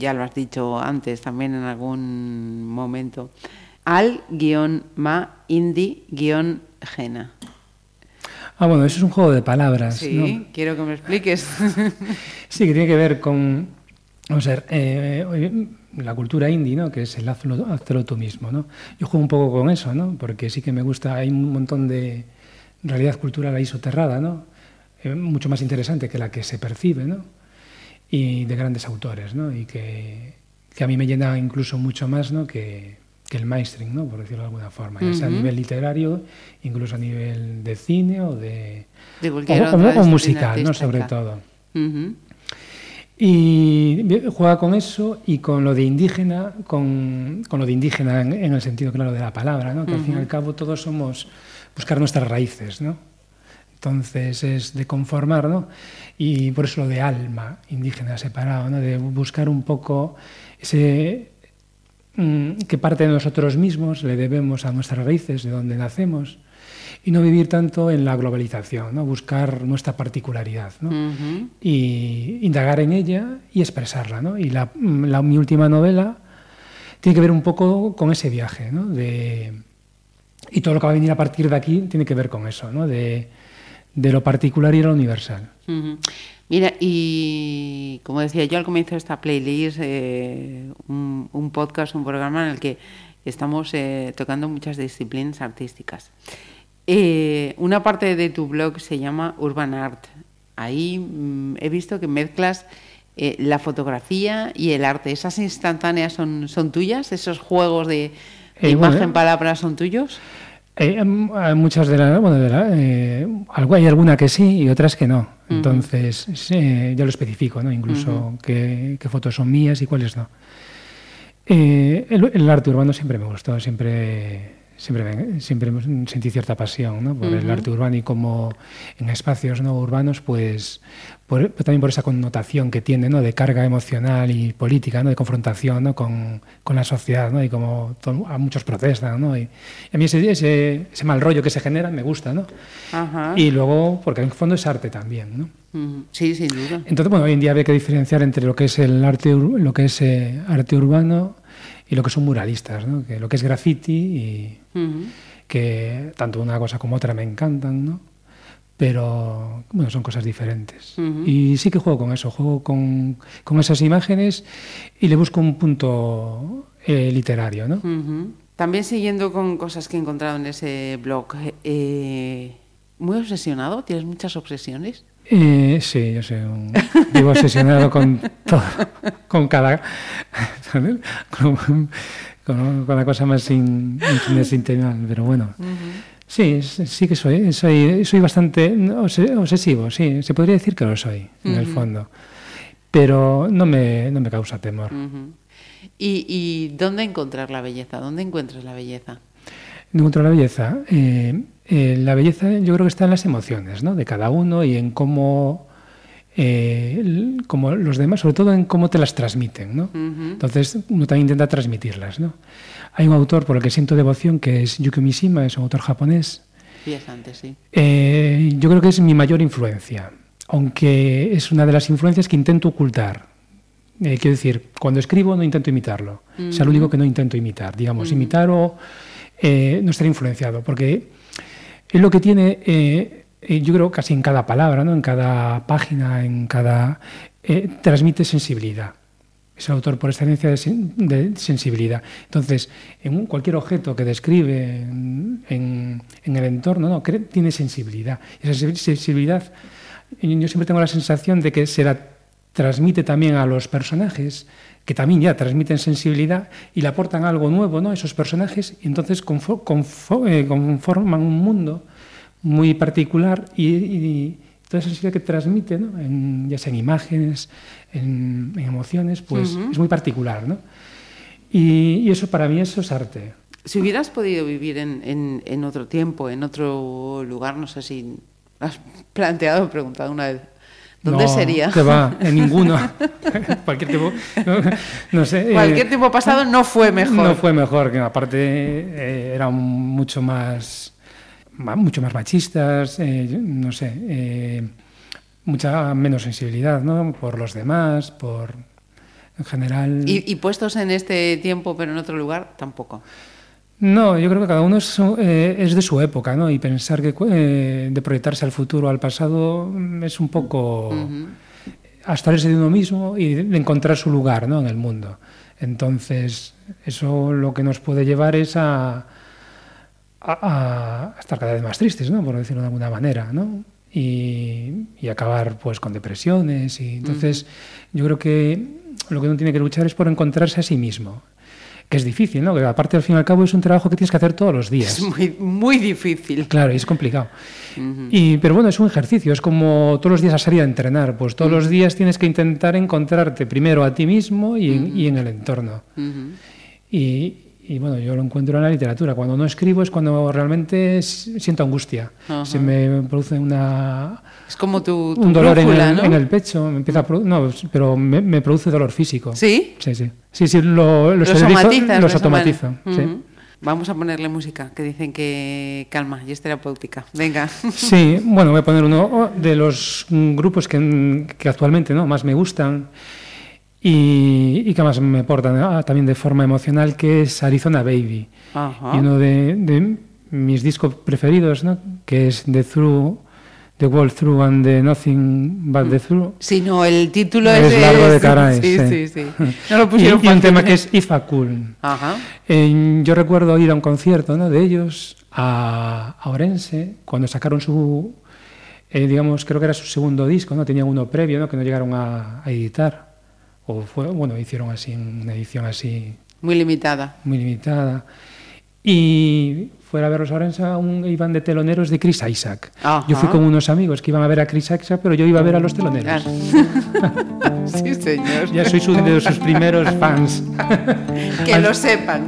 Ya lo has dicho antes también en algún momento, al-ma-indi-gena. Ah, bueno, eso es un juego de palabras. Sí, ¿no? quiero que me expliques. Sí, que tiene que ver con, vamos a ver, eh, eh, la cultura indie, ¿no? Que es el hazlo, hazlo tú mismo, ¿no? Yo juego un poco con eso, ¿no? Porque sí que me gusta, hay un montón de realidad cultural ahí soterrada, ¿no? Eh, mucho más interesante que la que se percibe, ¿no? Y de grandes autores, ¿no? Y que, que a mí me llena incluso mucho más, ¿no? Que, que el mainstream, ¿no? Por decirlo de alguna forma, ya sea a nivel literario, incluso a nivel de cine o de... De o, cualquier o- otra o disciplina musical, ¿no? Sobre todo. Ujú. Y bien, juega con eso y con lo de indígena, con, con lo de indígena en, en el sentido claro de la palabra, ¿no? que al fin y al cabo todos somos buscar nuestras raíces, ¿no? Entonces es de conformar, ¿no? Y por eso lo de alma indígena separado, ¿no? De buscar un poco ese mm, qué parte de nosotros mismos le debemos a nuestras raíces, de donde nacemos, y no vivir tanto en la globalización, ¿no? Buscar nuestra particularidad, ¿no? Ujú. y indagar en ella y expresarla. ¿no? Y la, la- mi última novela tiene que ver un poco con ese viaje. ¿no? De, y todo lo que va a venir a partir de aquí tiene que ver con eso, ¿no? de, de lo particular y lo universal. Mira, y como decía yo al comienzo de esta playlist, eh, un, un podcast, un programa en el que estamos eh, tocando muchas disciplinas artísticas. Eh, una parte de tu blog se llama Urban Art. Ahí mm, he visto que mezclas eh, la fotografía y el arte. ¿Esas instantáneas son, son tuyas? ¿Esos juegos de, de Eh, bueno, imagen-palabra son tuyos? Eh, em, hay muchas de las, bueno, de la- eh, hay alguna que sí y otras que no. Entonces, sí, ya lo especifico, ¿no? Incluso qué, qué fotos son mías y cuáles no. Eh, el, el arte urbano siempre me gustó, siempre, siempre, siempre sentí cierta pasión ¿no? por el arte urbano y como en espacios no urbanos, pues por- también por esa connotación que tiene ¿no? de carga emocional y política, ¿no? de confrontación ¿no? con, con la sociedad ¿no? y como to- a muchos protestan. ¿no? Y, y a mí ese, ese, ese mal rollo que se genera me gusta. ¿no? Ajá. Y luego, porque en el fondo es arte también. ¿no? Sí, sin duda. Entonces, bueno, hoy en día había que diferenciar entre lo que es el arte, lo que es eh, arte urbano y lo que son muralistas, ¿no? Que lo que es graffiti y Ujú. que tanto una cosa como otra me encantan, ¿no? Pero bueno, son cosas diferentes. Ujú. Y sí que juego con eso, juego con, con esas imágenes y le busco un punto eh, literario, ¿no? Ujú. También siguiendo con cosas que he encontrado en ese blog, eh, muy obsesionado, tienes muchas obsesiones. Eh, sí, yo sé, un- vivo obsesionado con todo, con cada, con, con- con la cosa más in- infinitesimal, pero bueno. Sí, sí sí que soy, soy, soy bastante obse- obsesivo, sí, se podría decir que lo soy, en el fondo, pero no me, no me causa temor. ¿Y, y dónde encontrar la belleza? ¿Dónde encuentras la belleza? Encuentro la belleza. eh, eh, la belleza yo creo que está en las emociones ¿no? de cada uno y en cómo, eh, cómo los demás, sobre todo en cómo te las transmiten. ¿no? Entonces uno también intenta transmitirlas. ¿no? Hay un autor por el que siento devoción que es Yukio Mishima, es un autor japonés. Antes, sí. Eh, yo creo que es mi mayor influencia, aunque es una de las influencias que intento ocultar. Eh, quiero decir, cuando escribo no intento imitarlo. Es lo único que no intento imitar. Digamos, imitar o eh, no estar influenciado, porque es lo que tiene, eh, eh, yo creo, casi en cada palabra, ¿no? en cada página, en cada... eh, transmite sensibilidad. Es el autor por excelencia de, sen- de sensibilidad. Entonces, en cualquier objeto que describe en, el entorno, ¿no? tiene sensibilidad. Esa sen- sensibilidad, yo siempre tengo la sensación de que se la transmite también a los personajes, que también ya transmiten sensibilidad y le aportan algo nuevo ¿no? a esos personajes, y entonces eh, conforman un mundo muy particular y, y toda esa sensibilidad que transmite, ¿no? en- ya sea en imágenes, en, en emociones, pues es muy particular. ¿no? Y, y eso para mí eso es arte. Si hubieras podido vivir en, en- en otro tiempo, en otro lugar, no sé si has planteado o preguntado una vez, ¿dónde No, sería? que va, en ninguno. Cualquier tipo, no, no sé. eh, tiempo pasado no fue mejor. No fue mejor, que aparte eh, eran mucho más, mucho más machistas, eh, no sé. mucha menos sensibilidad, ¿no? Por los demás, por en general. Y, y puestos en este tiempo, pero en otro lugar, tampoco. No, yo creo que cada uno es, eh, es de su época, ¿no? Y pensar que eh, de proyectarse al futuro o al pasado mm, es un poco abstraerse de uno mismo y de encontrar su lugar, ¿no? En el mundo. Entonces, eso lo que nos puede llevar es a, a- a estar cada vez más tristes, ¿no? Por decirlo de alguna manera, ¿no? Y, y acabar pues con depresiones. Y entonces, yo creo que lo que uno tiene que luchar es por encontrarse a sí mismo. Que es difícil, ¿no? Que aparte, al fin y al cabo, es un trabajo que tienes que hacer todos los días. Es muy, muy difícil. Claro, y es complicado. y, pero bueno, es un ejercicio, es como todos los días a salir a entrenar. Pues todos los días tienes que intentar encontrarte primero a ti mismo y en, y en el entorno. y, y, bueno, yo lo encuentro en la literatura. Cuando no escribo es cuando realmente siento angustia. Se me produce una, Es como tu, tu un dolor en el, ¿no? en el pecho. Me empieza a no, pero me, me produce dolor físico. ¿Sí? Sí, sí. Sí, sí, lo, lo Los los los automatizo. sí. Vamos a ponerle música, que dicen que calma y es terapéutica. Venga. Sí, bueno, voy a poner uno de los grupos que, que actualmente ¿no? más me gustan y, y que más me aportan ah, también de forma emocional, que es Arizona Baby. Ajá. Y uno de, de mis discos preferidos, ¿no? que es The Through, The World Through and the Nothing But The Through. Sí, no, el título Es es... largo de caray, Sí, sí. sí, sí. No lo Y, pusieron y un fácil, tema ¿eh? que es If I Could. Ajá. Eh, yo recuerdo ir a un concierto ¿no? de ellos a, a Orense cuando sacaron su, eh, digamos, creo que era su segundo disco, ¿no? Tenían uno previo, ¿no? Que no llegaron a, a editar. O fue, bueno, hicieron así una edición así Muy limitada. muy limitada. Y fuera a verlos a Orense un, iban de teloneros de Chris Isaac. Ajá. Yo fui con unos amigos que iban a ver a Chris Isaac, pero yo iba a ver a los teloneros. sí, señor. Ya soy su- de sus primeros fans. Que lo sepan.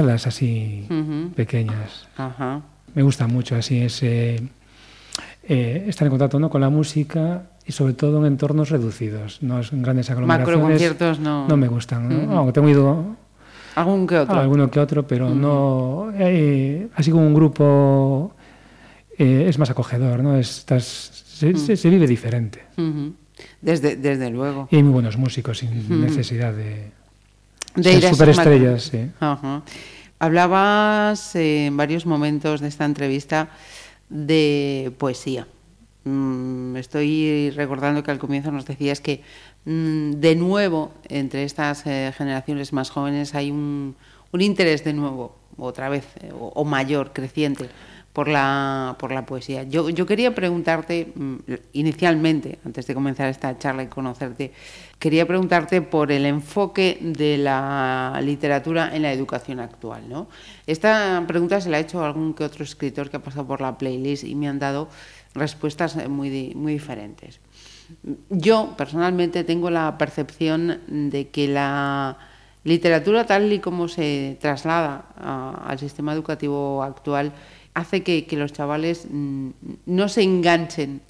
Las salas así pequeñas. Ajá. Me gusta mucho así ese eh, estar en contacto ¿no? con la música y sobre todo en entornos reducidos, no en grandes aglomeraciones. Macroconciertos no. No me gustan, ¿no? Ujú. aunque tengo ido Algún que otro. alguno que otro, pero no eh, así como un grupo eh, es más acogedor, ¿no? Estás, se, se- se vive diferente. Desde, desde luego. Y hay muy buenos músicos sin necesidad de, De ir a superestrellas, sí. Ajá. Hablabas eh, en varios momentos de esta entrevista de poesía. Mm, estoy recordando que al comienzo nos decías que mm, de nuevo entre estas eh, generaciones más jóvenes hay un, un interés de nuevo, otra vez, eh, o, o mayor, creciente, por la, por la poesía. Yo, yo quería preguntarte, mm, inicialmente, antes de comenzar esta charla y conocerte, quería preguntarte por el enfoque de la literatura en la educación actual. ¿no? Esta pregunta se la ha hecho algún que otro escritor que ha pasado por la playlist y me han dado respuestas eh, muy, muy diferentes. Yo personalmente tengo la percepción de que la literatura tal y como se traslada al sistema educativo actual hace que, que los chavales mm, no se enganchen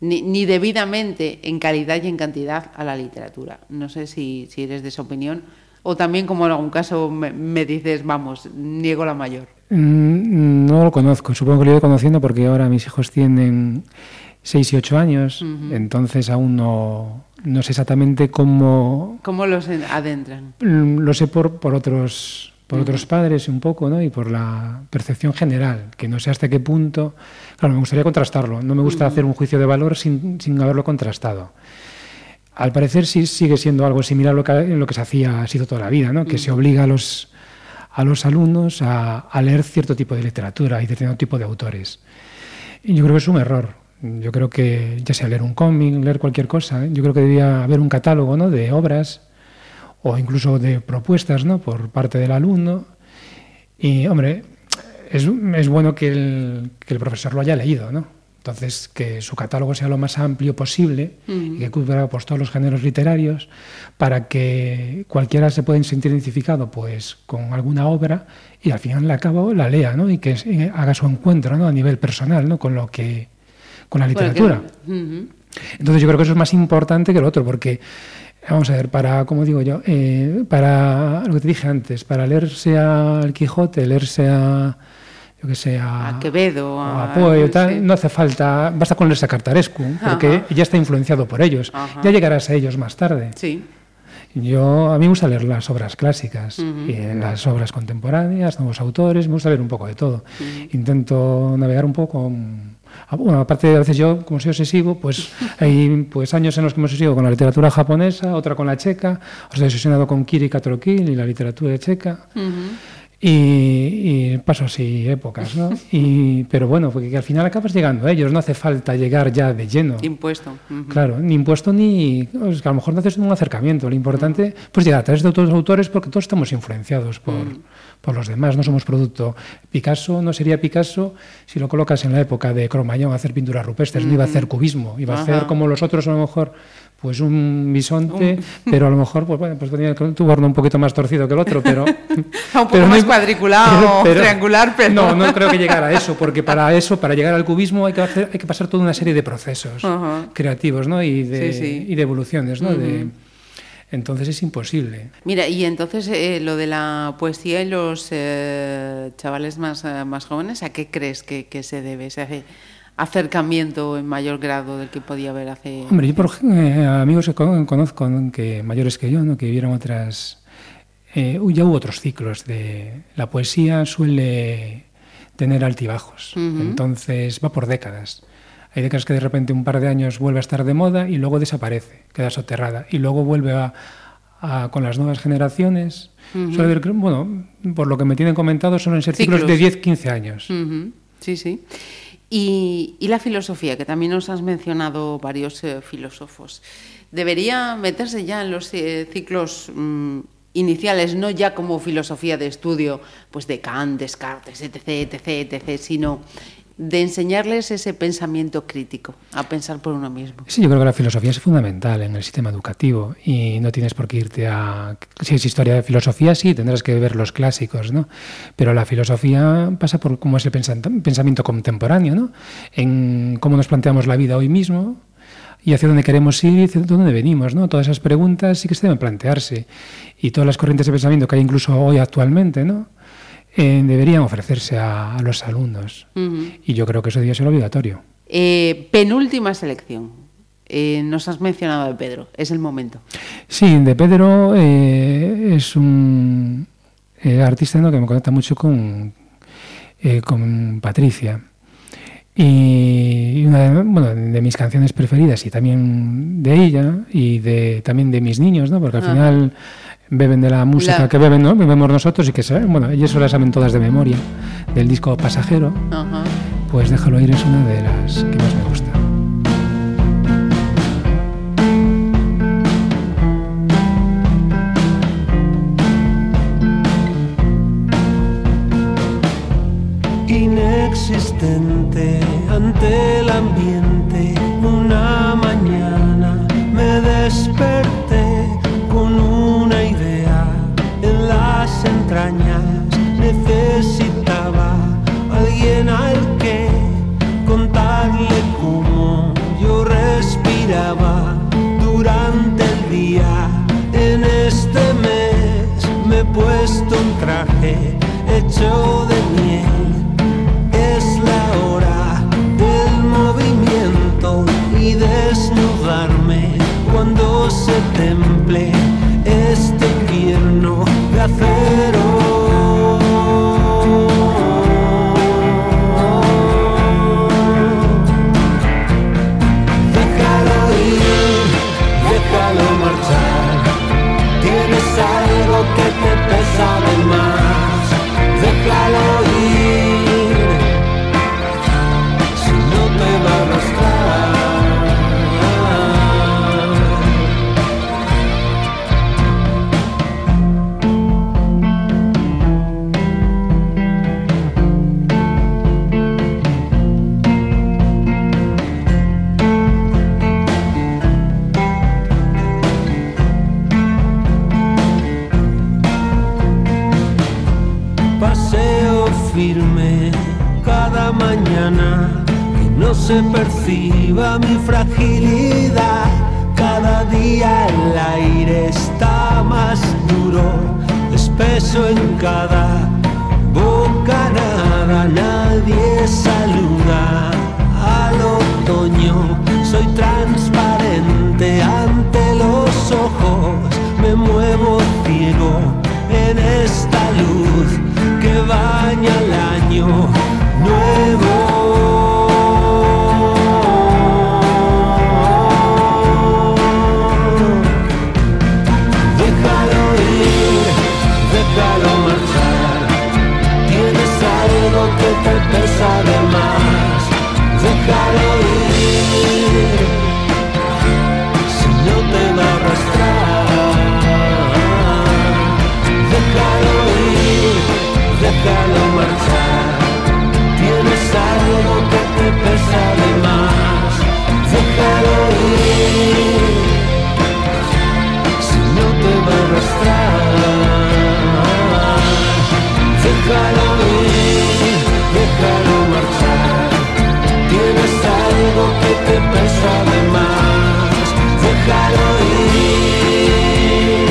ni, ni debidamente en calidad y en cantidad a la literatura. No sé si, si eres de esa opinión o también como en algún caso me, me dices, vamos, niego la mayor. Mm, No lo conozco, supongo que lo he ido conociendo porque ahora mis hijos tienen 6 y 8 años, entonces aún no, no sé exactamente cómo... ¿Cómo los en- adentran? Mm, Lo sé por, por otros por otros padres un poco, ¿no? Y por la percepción general, que no sé hasta qué punto... Claro, me gustaría contrastarlo, no me gusta hacer un juicio de valor sin, sin haberlo contrastado. Al parecer sí sigue siendo algo similar a lo que, lo que se hacía, ha sido toda la vida, ¿no? Que se obliga a los, a los alumnos a, a leer cierto tipo de literatura y determinado tipo de autores. Y yo creo que es un error. Yo creo que, ya sea leer un cómic, leer cualquier cosa, ¿eh? yo creo que debía haber un catálogo ¿no? de obras o incluso de propuestas ¿no? por parte del alumno. Y, hombre, es, es bueno que el, que el profesor lo haya leído, ¿no? Entonces, que su catálogo sea lo más amplio posible y que cubra pues, todos los géneros literarios para que cualquiera se pueda sentir identificado pues, con alguna obra y al final al cabo la lea ¿no? y que eh, haga su encuentro ¿no? a nivel personal ¿no? con, lo que, con la Bueno, que- literatura. Entonces yo creo que eso es más importante que lo otro, porque, vamos a ver, para, como digo yo, eh, para lo que te dije antes, para leerse a El Quijote, leerse a, yo que sé, a, A Quevedo, a- a Poe, tal, no hace falta, basta con leerse a Cartarescu, porque Ajá. ya está influenciado por ellos, Ajá. ya llegarás a ellos más tarde. Sí. Yo, a mí me gusta leer las obras clásicas y las obras contemporáneas, nuevos autores, me gusta leer un poco de todo. Intento navegar un poco. Bueno, aparte, a veces yo, como soy obsesivo, pues hay pues, años en los que me obsesivo con la literatura japonesa, otra con la checa, o estoy obsesionado con Kiri Katrokil y la literatura checa. Y, y paso así épocas, ¿no? Y, pero bueno, porque al final acabas llegando a ellos, no hace falta llegar ya de lleno. Impuesto. Ujú. Claro, ni impuesto ni. es que a lo mejor no haces un acercamiento. Lo importante, pues llegar a través de otros autores porque todos estamos influenciados por, por los demás, no somos producto. Picasso no sería Picasso si lo colocas en la época de Cromañón a hacer pinturas rupestres, no iba a hacer cubismo, iba a hacer como los otros, a lo mejor. Pues un bisonte, pero a lo mejor pues, bueno, pues tenía tu borno un poquito más torcido que el otro, pero. Un poco pero más cuadriculado, triangular, pero- No, no creo que llegara a eso, porque para eso, para llegar al cubismo, hay que, hacer, hay que pasar toda una serie de procesos creativos ¿no? y, de, Sí, sí. y de evoluciones. ¿no? de, entonces es imposible. Mira, y entonces eh, lo de la poesía y los eh, chavales más, eh, más jóvenes, ¿a qué crees que, que se debe ese hace- acercamiento en mayor grado del que podía haber hace... Hombre, yo por eh, amigos que con- conozco ¿no? que mayores que yo, ¿no? que vivieron otras... eh, ya hubo otros ciclos de... La poesía suele tener altibajos, entonces va por décadas. Hay décadas que de repente un par de años vuelve a estar de moda y luego desaparece, queda soterrada y luego vuelve a, a- con las nuevas generaciones. Suele haber, bueno, por lo que me tienen comentado, suelen ser ciclos, Ciclos. de 10, 15 años. Sí, sí. Y, y la filosofía, que también nos has mencionado varios eh, filósofos, ¿debería meterse ya en los eh, ciclos mm, iniciales, no ya como filosofía de estudio, pues de Kant, Descartes, etc., etc., etc., sino de enseñarles ese pensamiento crítico, a pensar por uno mismo. Sí, yo creo que la filosofía es fundamental en el sistema educativo y no tienes por qué irte a... Si es historia de filosofía, sí, tendrás que ver los clásicos, ¿no? Pero la filosofía pasa por cómo es el pensamiento contemporáneo, ¿no? En cómo nos planteamos la vida hoy mismo y hacia dónde queremos ir y hacia dónde venimos, ¿no? Todas esas preguntas sí que se deben plantearse y todas las corrientes de pensamiento que hay incluso hoy actualmente, ¿no? Eh, deberían ofrecerse a, a los alumnos. Y yo creo que eso debería ser obligatorio. Eh, penúltima selección. Eh, nos has mencionado de Pedro, es el momento. Sí, de Pedro eh, es un artista ¿no? que me conecta mucho con, con Patricia. Y una de, bueno, de mis canciones preferidas y también de ella y de, también de mis niños, ¿no? porque al final beben de la música La- que beben, ¿no? bebemos nosotros y que saben, bueno, ellos se las saben todas de memoria del disco Pasajero, Ajá. pues déjalo ir es una de las que más me gusta. inexistente ante el ambiente. Las entrañas. Necesitaba alguien al que contarle cómo yo respiraba durante el día. En este mes me he puesto un traje hecho de miel. Es la hora del movimiento y desnudarme cuando se temple te firme cada mañana, que no se perciba mi fragilidad. Cada día el aire está más duro, espeso en cada bocanada. Nadie saluda al otoño, soy transparente ante los ojos, me muevo ciego en esta luz baña el año nuevo. Déjalo ir, déjalo marchar. Tienes algo que te pesa de más. Déjalo ir, que te pesa de más. Déjalo ir,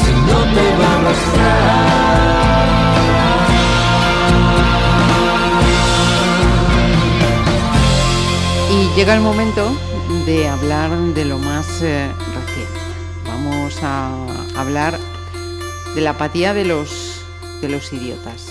si no te va a. Y llega el momento de hablar de lo más eh, reciente. Vamos a hablar de la apatía de los, de los idiotas.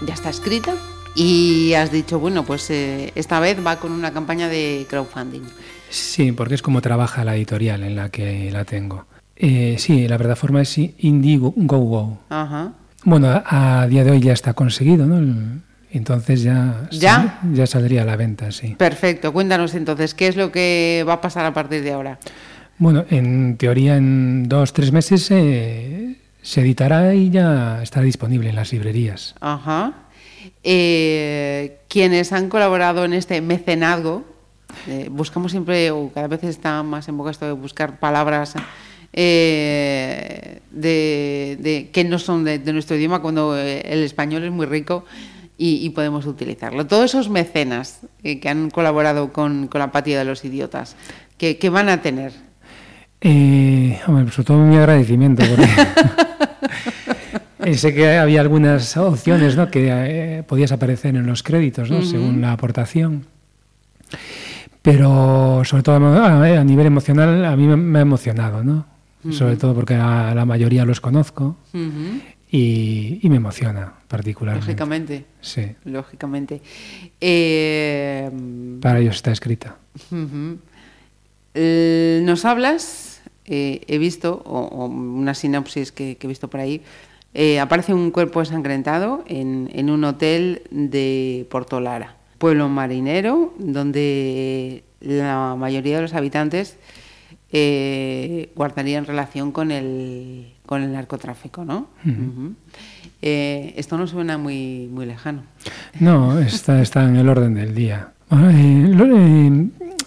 Ya está escrita y has dicho, bueno, pues eh, esta vez va con una campaña de crowdfunding. Sí, porque es como trabaja la editorial en la que la tengo. Eh, sí, la plataforma es Indiegogo. Ajá. Bueno, a, a día de hoy ya está conseguido, ¿no? El- entonces ya, ¿Ya? sal- ya saldría a la venta, sí. Perfecto, cuéntanos entonces, ¿qué es lo que va a pasar a partir de ahora? Bueno, en teoría en dos, tres meses eh, se editará y ya estará disponible en las librerías. Ajá. Eh, quienes han colaborado en este mecenazgo, eh, buscamos siempre, o cada vez está más en boca esto de buscar palabras eh, de, de- que no son de, de nuestro idioma, cuando eh, el español es muy rico y, y podemos utilizarlo. Todos esos mecenas eh, que han colaborado con, con la apatía de los idiotas, que, que van a tener. Eh, hombre, sobre todo mi agradecimiento. Porque sé que había algunas opciones ¿no? que eh, podías aparecer en los créditos, ¿no? según la aportación. Pero sobre todo a, a nivel emocional, a mí me, me ha emocionado, ¿no? Sobre todo porque a la mayoría los conozco y, y me emociona particularmente. Lógicamente, Sí, lógicamente. Eh, para ellos está escrita. Nos hablas, eh, he visto, o, o una sinopsis que, que he visto por ahí, eh, aparece un cuerpo ensangrentado en, en un hotel de Portolara, pueblo marinero, donde la mayoría de los habitantes eh, guardarían relación con el, con el narcotráfico, ¿no? Eh, esto no suena muy, muy lejano. No, está, está en el orden del día. Bueno,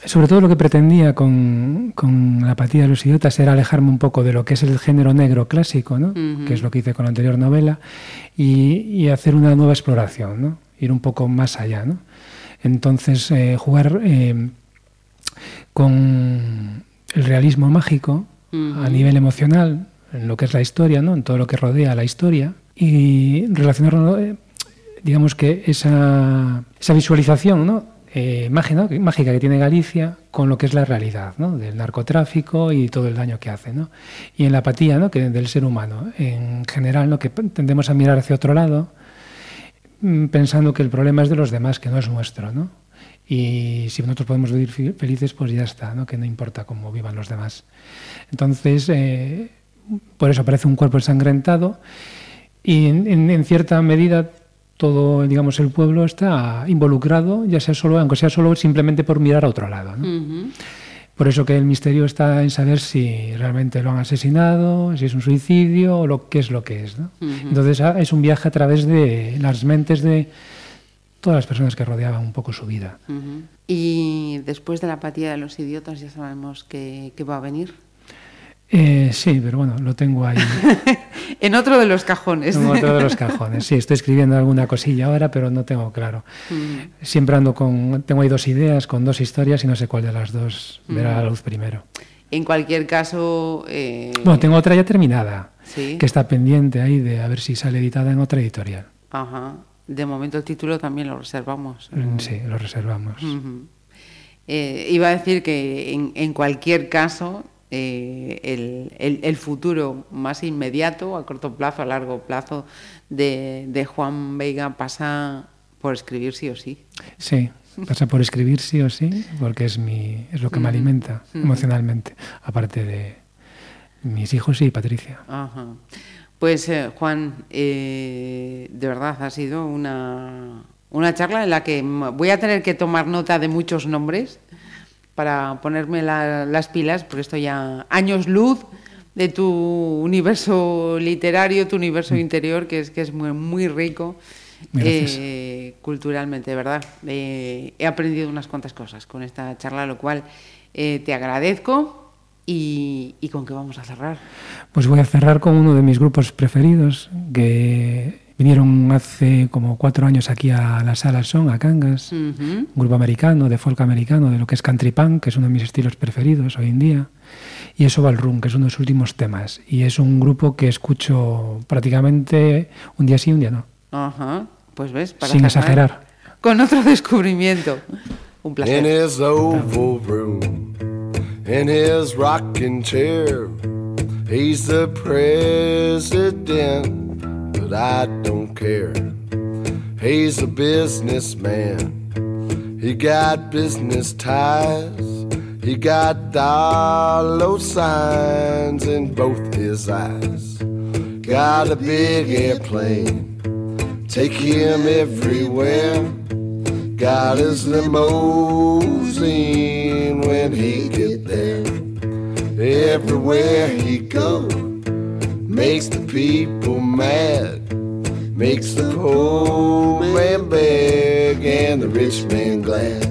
sobre todo lo que pretendía con, con la apatía de los idiotas era alejarme un poco de lo que es el género negro clásico, ¿no? Que es lo que hice con la anterior novela, y, y hacer una nueva exploración, ¿no? ir un poco más allá. ¿no? Entonces, eh, jugar eh, con el realismo mágico a nivel emocional, en lo que es la historia, ¿no? en todo lo que rodea a la historia, y relacionarlo, eh, digamos que esa, esa visualización ¿no? Eh, mágica, que tiene Galicia con lo que es la realidad del narcotráfico y todo el daño que hace. Y en la apatía ¿no? que del ser humano. En general, ¿no? que tendemos a mirar hacia otro lado mm, pensando que el problema es de los demás, que no es nuestro. Y si nosotros podemos vivir felices, pues ya está, ¿no? Que no importa cómo vivan los demás. Entonces, eh, por eso aparece un cuerpo ensangrentado y en cierta medida todo, digamos, el pueblo está involucrado, ya sea solo, aunque sea solo simplemente por mirar a otro lado. Por eso que el misterio está en saber si realmente lo han asesinado, si es un suicidio o lo qué es lo que es. ¿no? Entonces ah, es un viaje a través de las mentes de todas las personas que rodeaban un poco su vida. Y después de la apatía de los idiotas ya sabemos que va a venir. Eh, sí, pero bueno, lo tengo ahí En otro de los cajones. en otro de los cajones. Sí, estoy escribiendo alguna cosilla ahora, pero no tengo claro. Siempre ando con, tengo ahí dos ideas, con dos historias y no sé cuál de las dos verá la luz primero. En cualquier caso, eh, Bueno, tengo otra ya terminada, Sí. que está pendiente ahí de a ver si sale editada en otra editorial. ajá, de momento el título también lo reservamos. Mm, Sí, lo reservamos. Eh, iba a decir que en, en cualquier caso eh, el, el- el futuro más inmediato, a corto plazo, a largo plazo, de, de Juan Veiga pasa por escribir sí o sí. Sí, pasa por escribir sí o sí, porque es, mi, es lo que me alimenta emocionalmente, aparte de mis hijos y Patricia. Ajá. Pues eh, Juan, eh, de verdad ha sido una, una charla en la que voy a tener que tomar nota de muchos nombres para ponerme la- las pilas, porque esto ya años luz de tu universo literario, tu universo interior, que es, que es muy, muy rico eh, culturalmente, de verdad. Eh, he aprendido unas cuantas cosas con esta charla, lo cual eh, te agradezco. Y, ¿Y con qué vamos a cerrar? Pues voy a cerrar con uno de mis grupos preferidos, que vinieron hace como cuatro años aquí a la sala Son, a Cangas, Ujú. un grupo americano, de folk americano, de lo que es country punk, que es uno de mis estilos preferidos hoy en día, y eso Run, que es uno de sus últimos temas. Y es un grupo que escucho prácticamente un día sí, un día no. Ajá, pues ves, para Sin exagerar. Con otro descubrimiento. Un in placer. his oval room, in his rocking chair. He's the president, but I don't care. He's a businessman. He got business ties. He got dollar signs in both his eyes. Got a big airplane. Take him everywhere. Got his limousine when he get there. Everywhere he go, makes the people mad, makes the poor man beg and the rich man glad.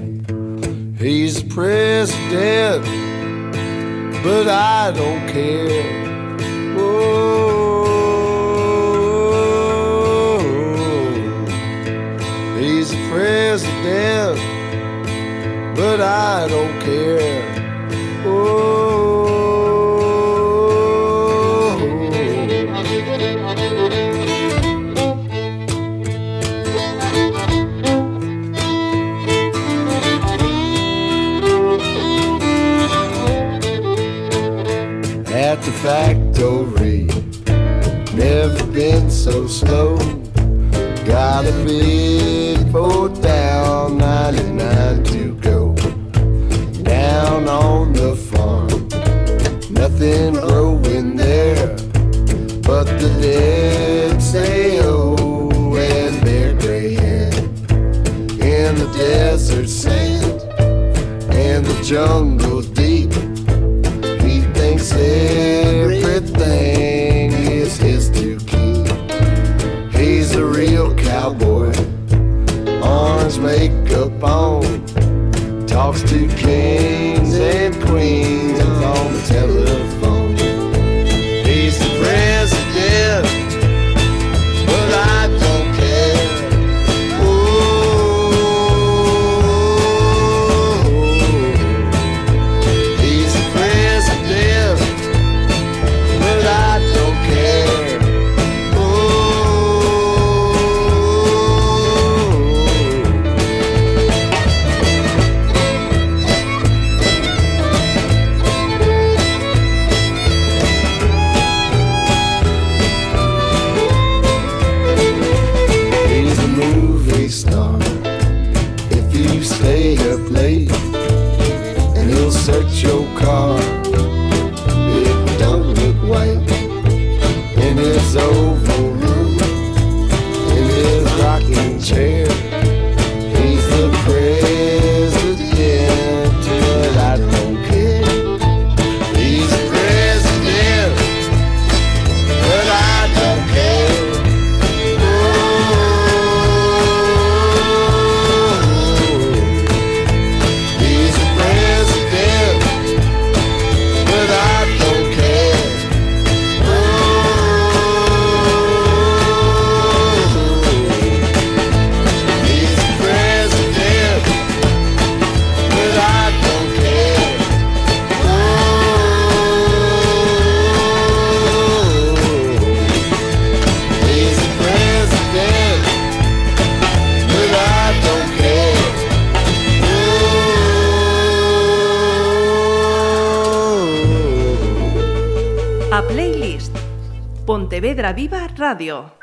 He's the president, but I don't care. Oh, he's the president, but I don't care. At factory, never been so slow. Got a big boat down, 99 to go. Down on the farm, nothing growing there but the dead say oh and their gray hair in the desert sand and the jungle talks to Radio.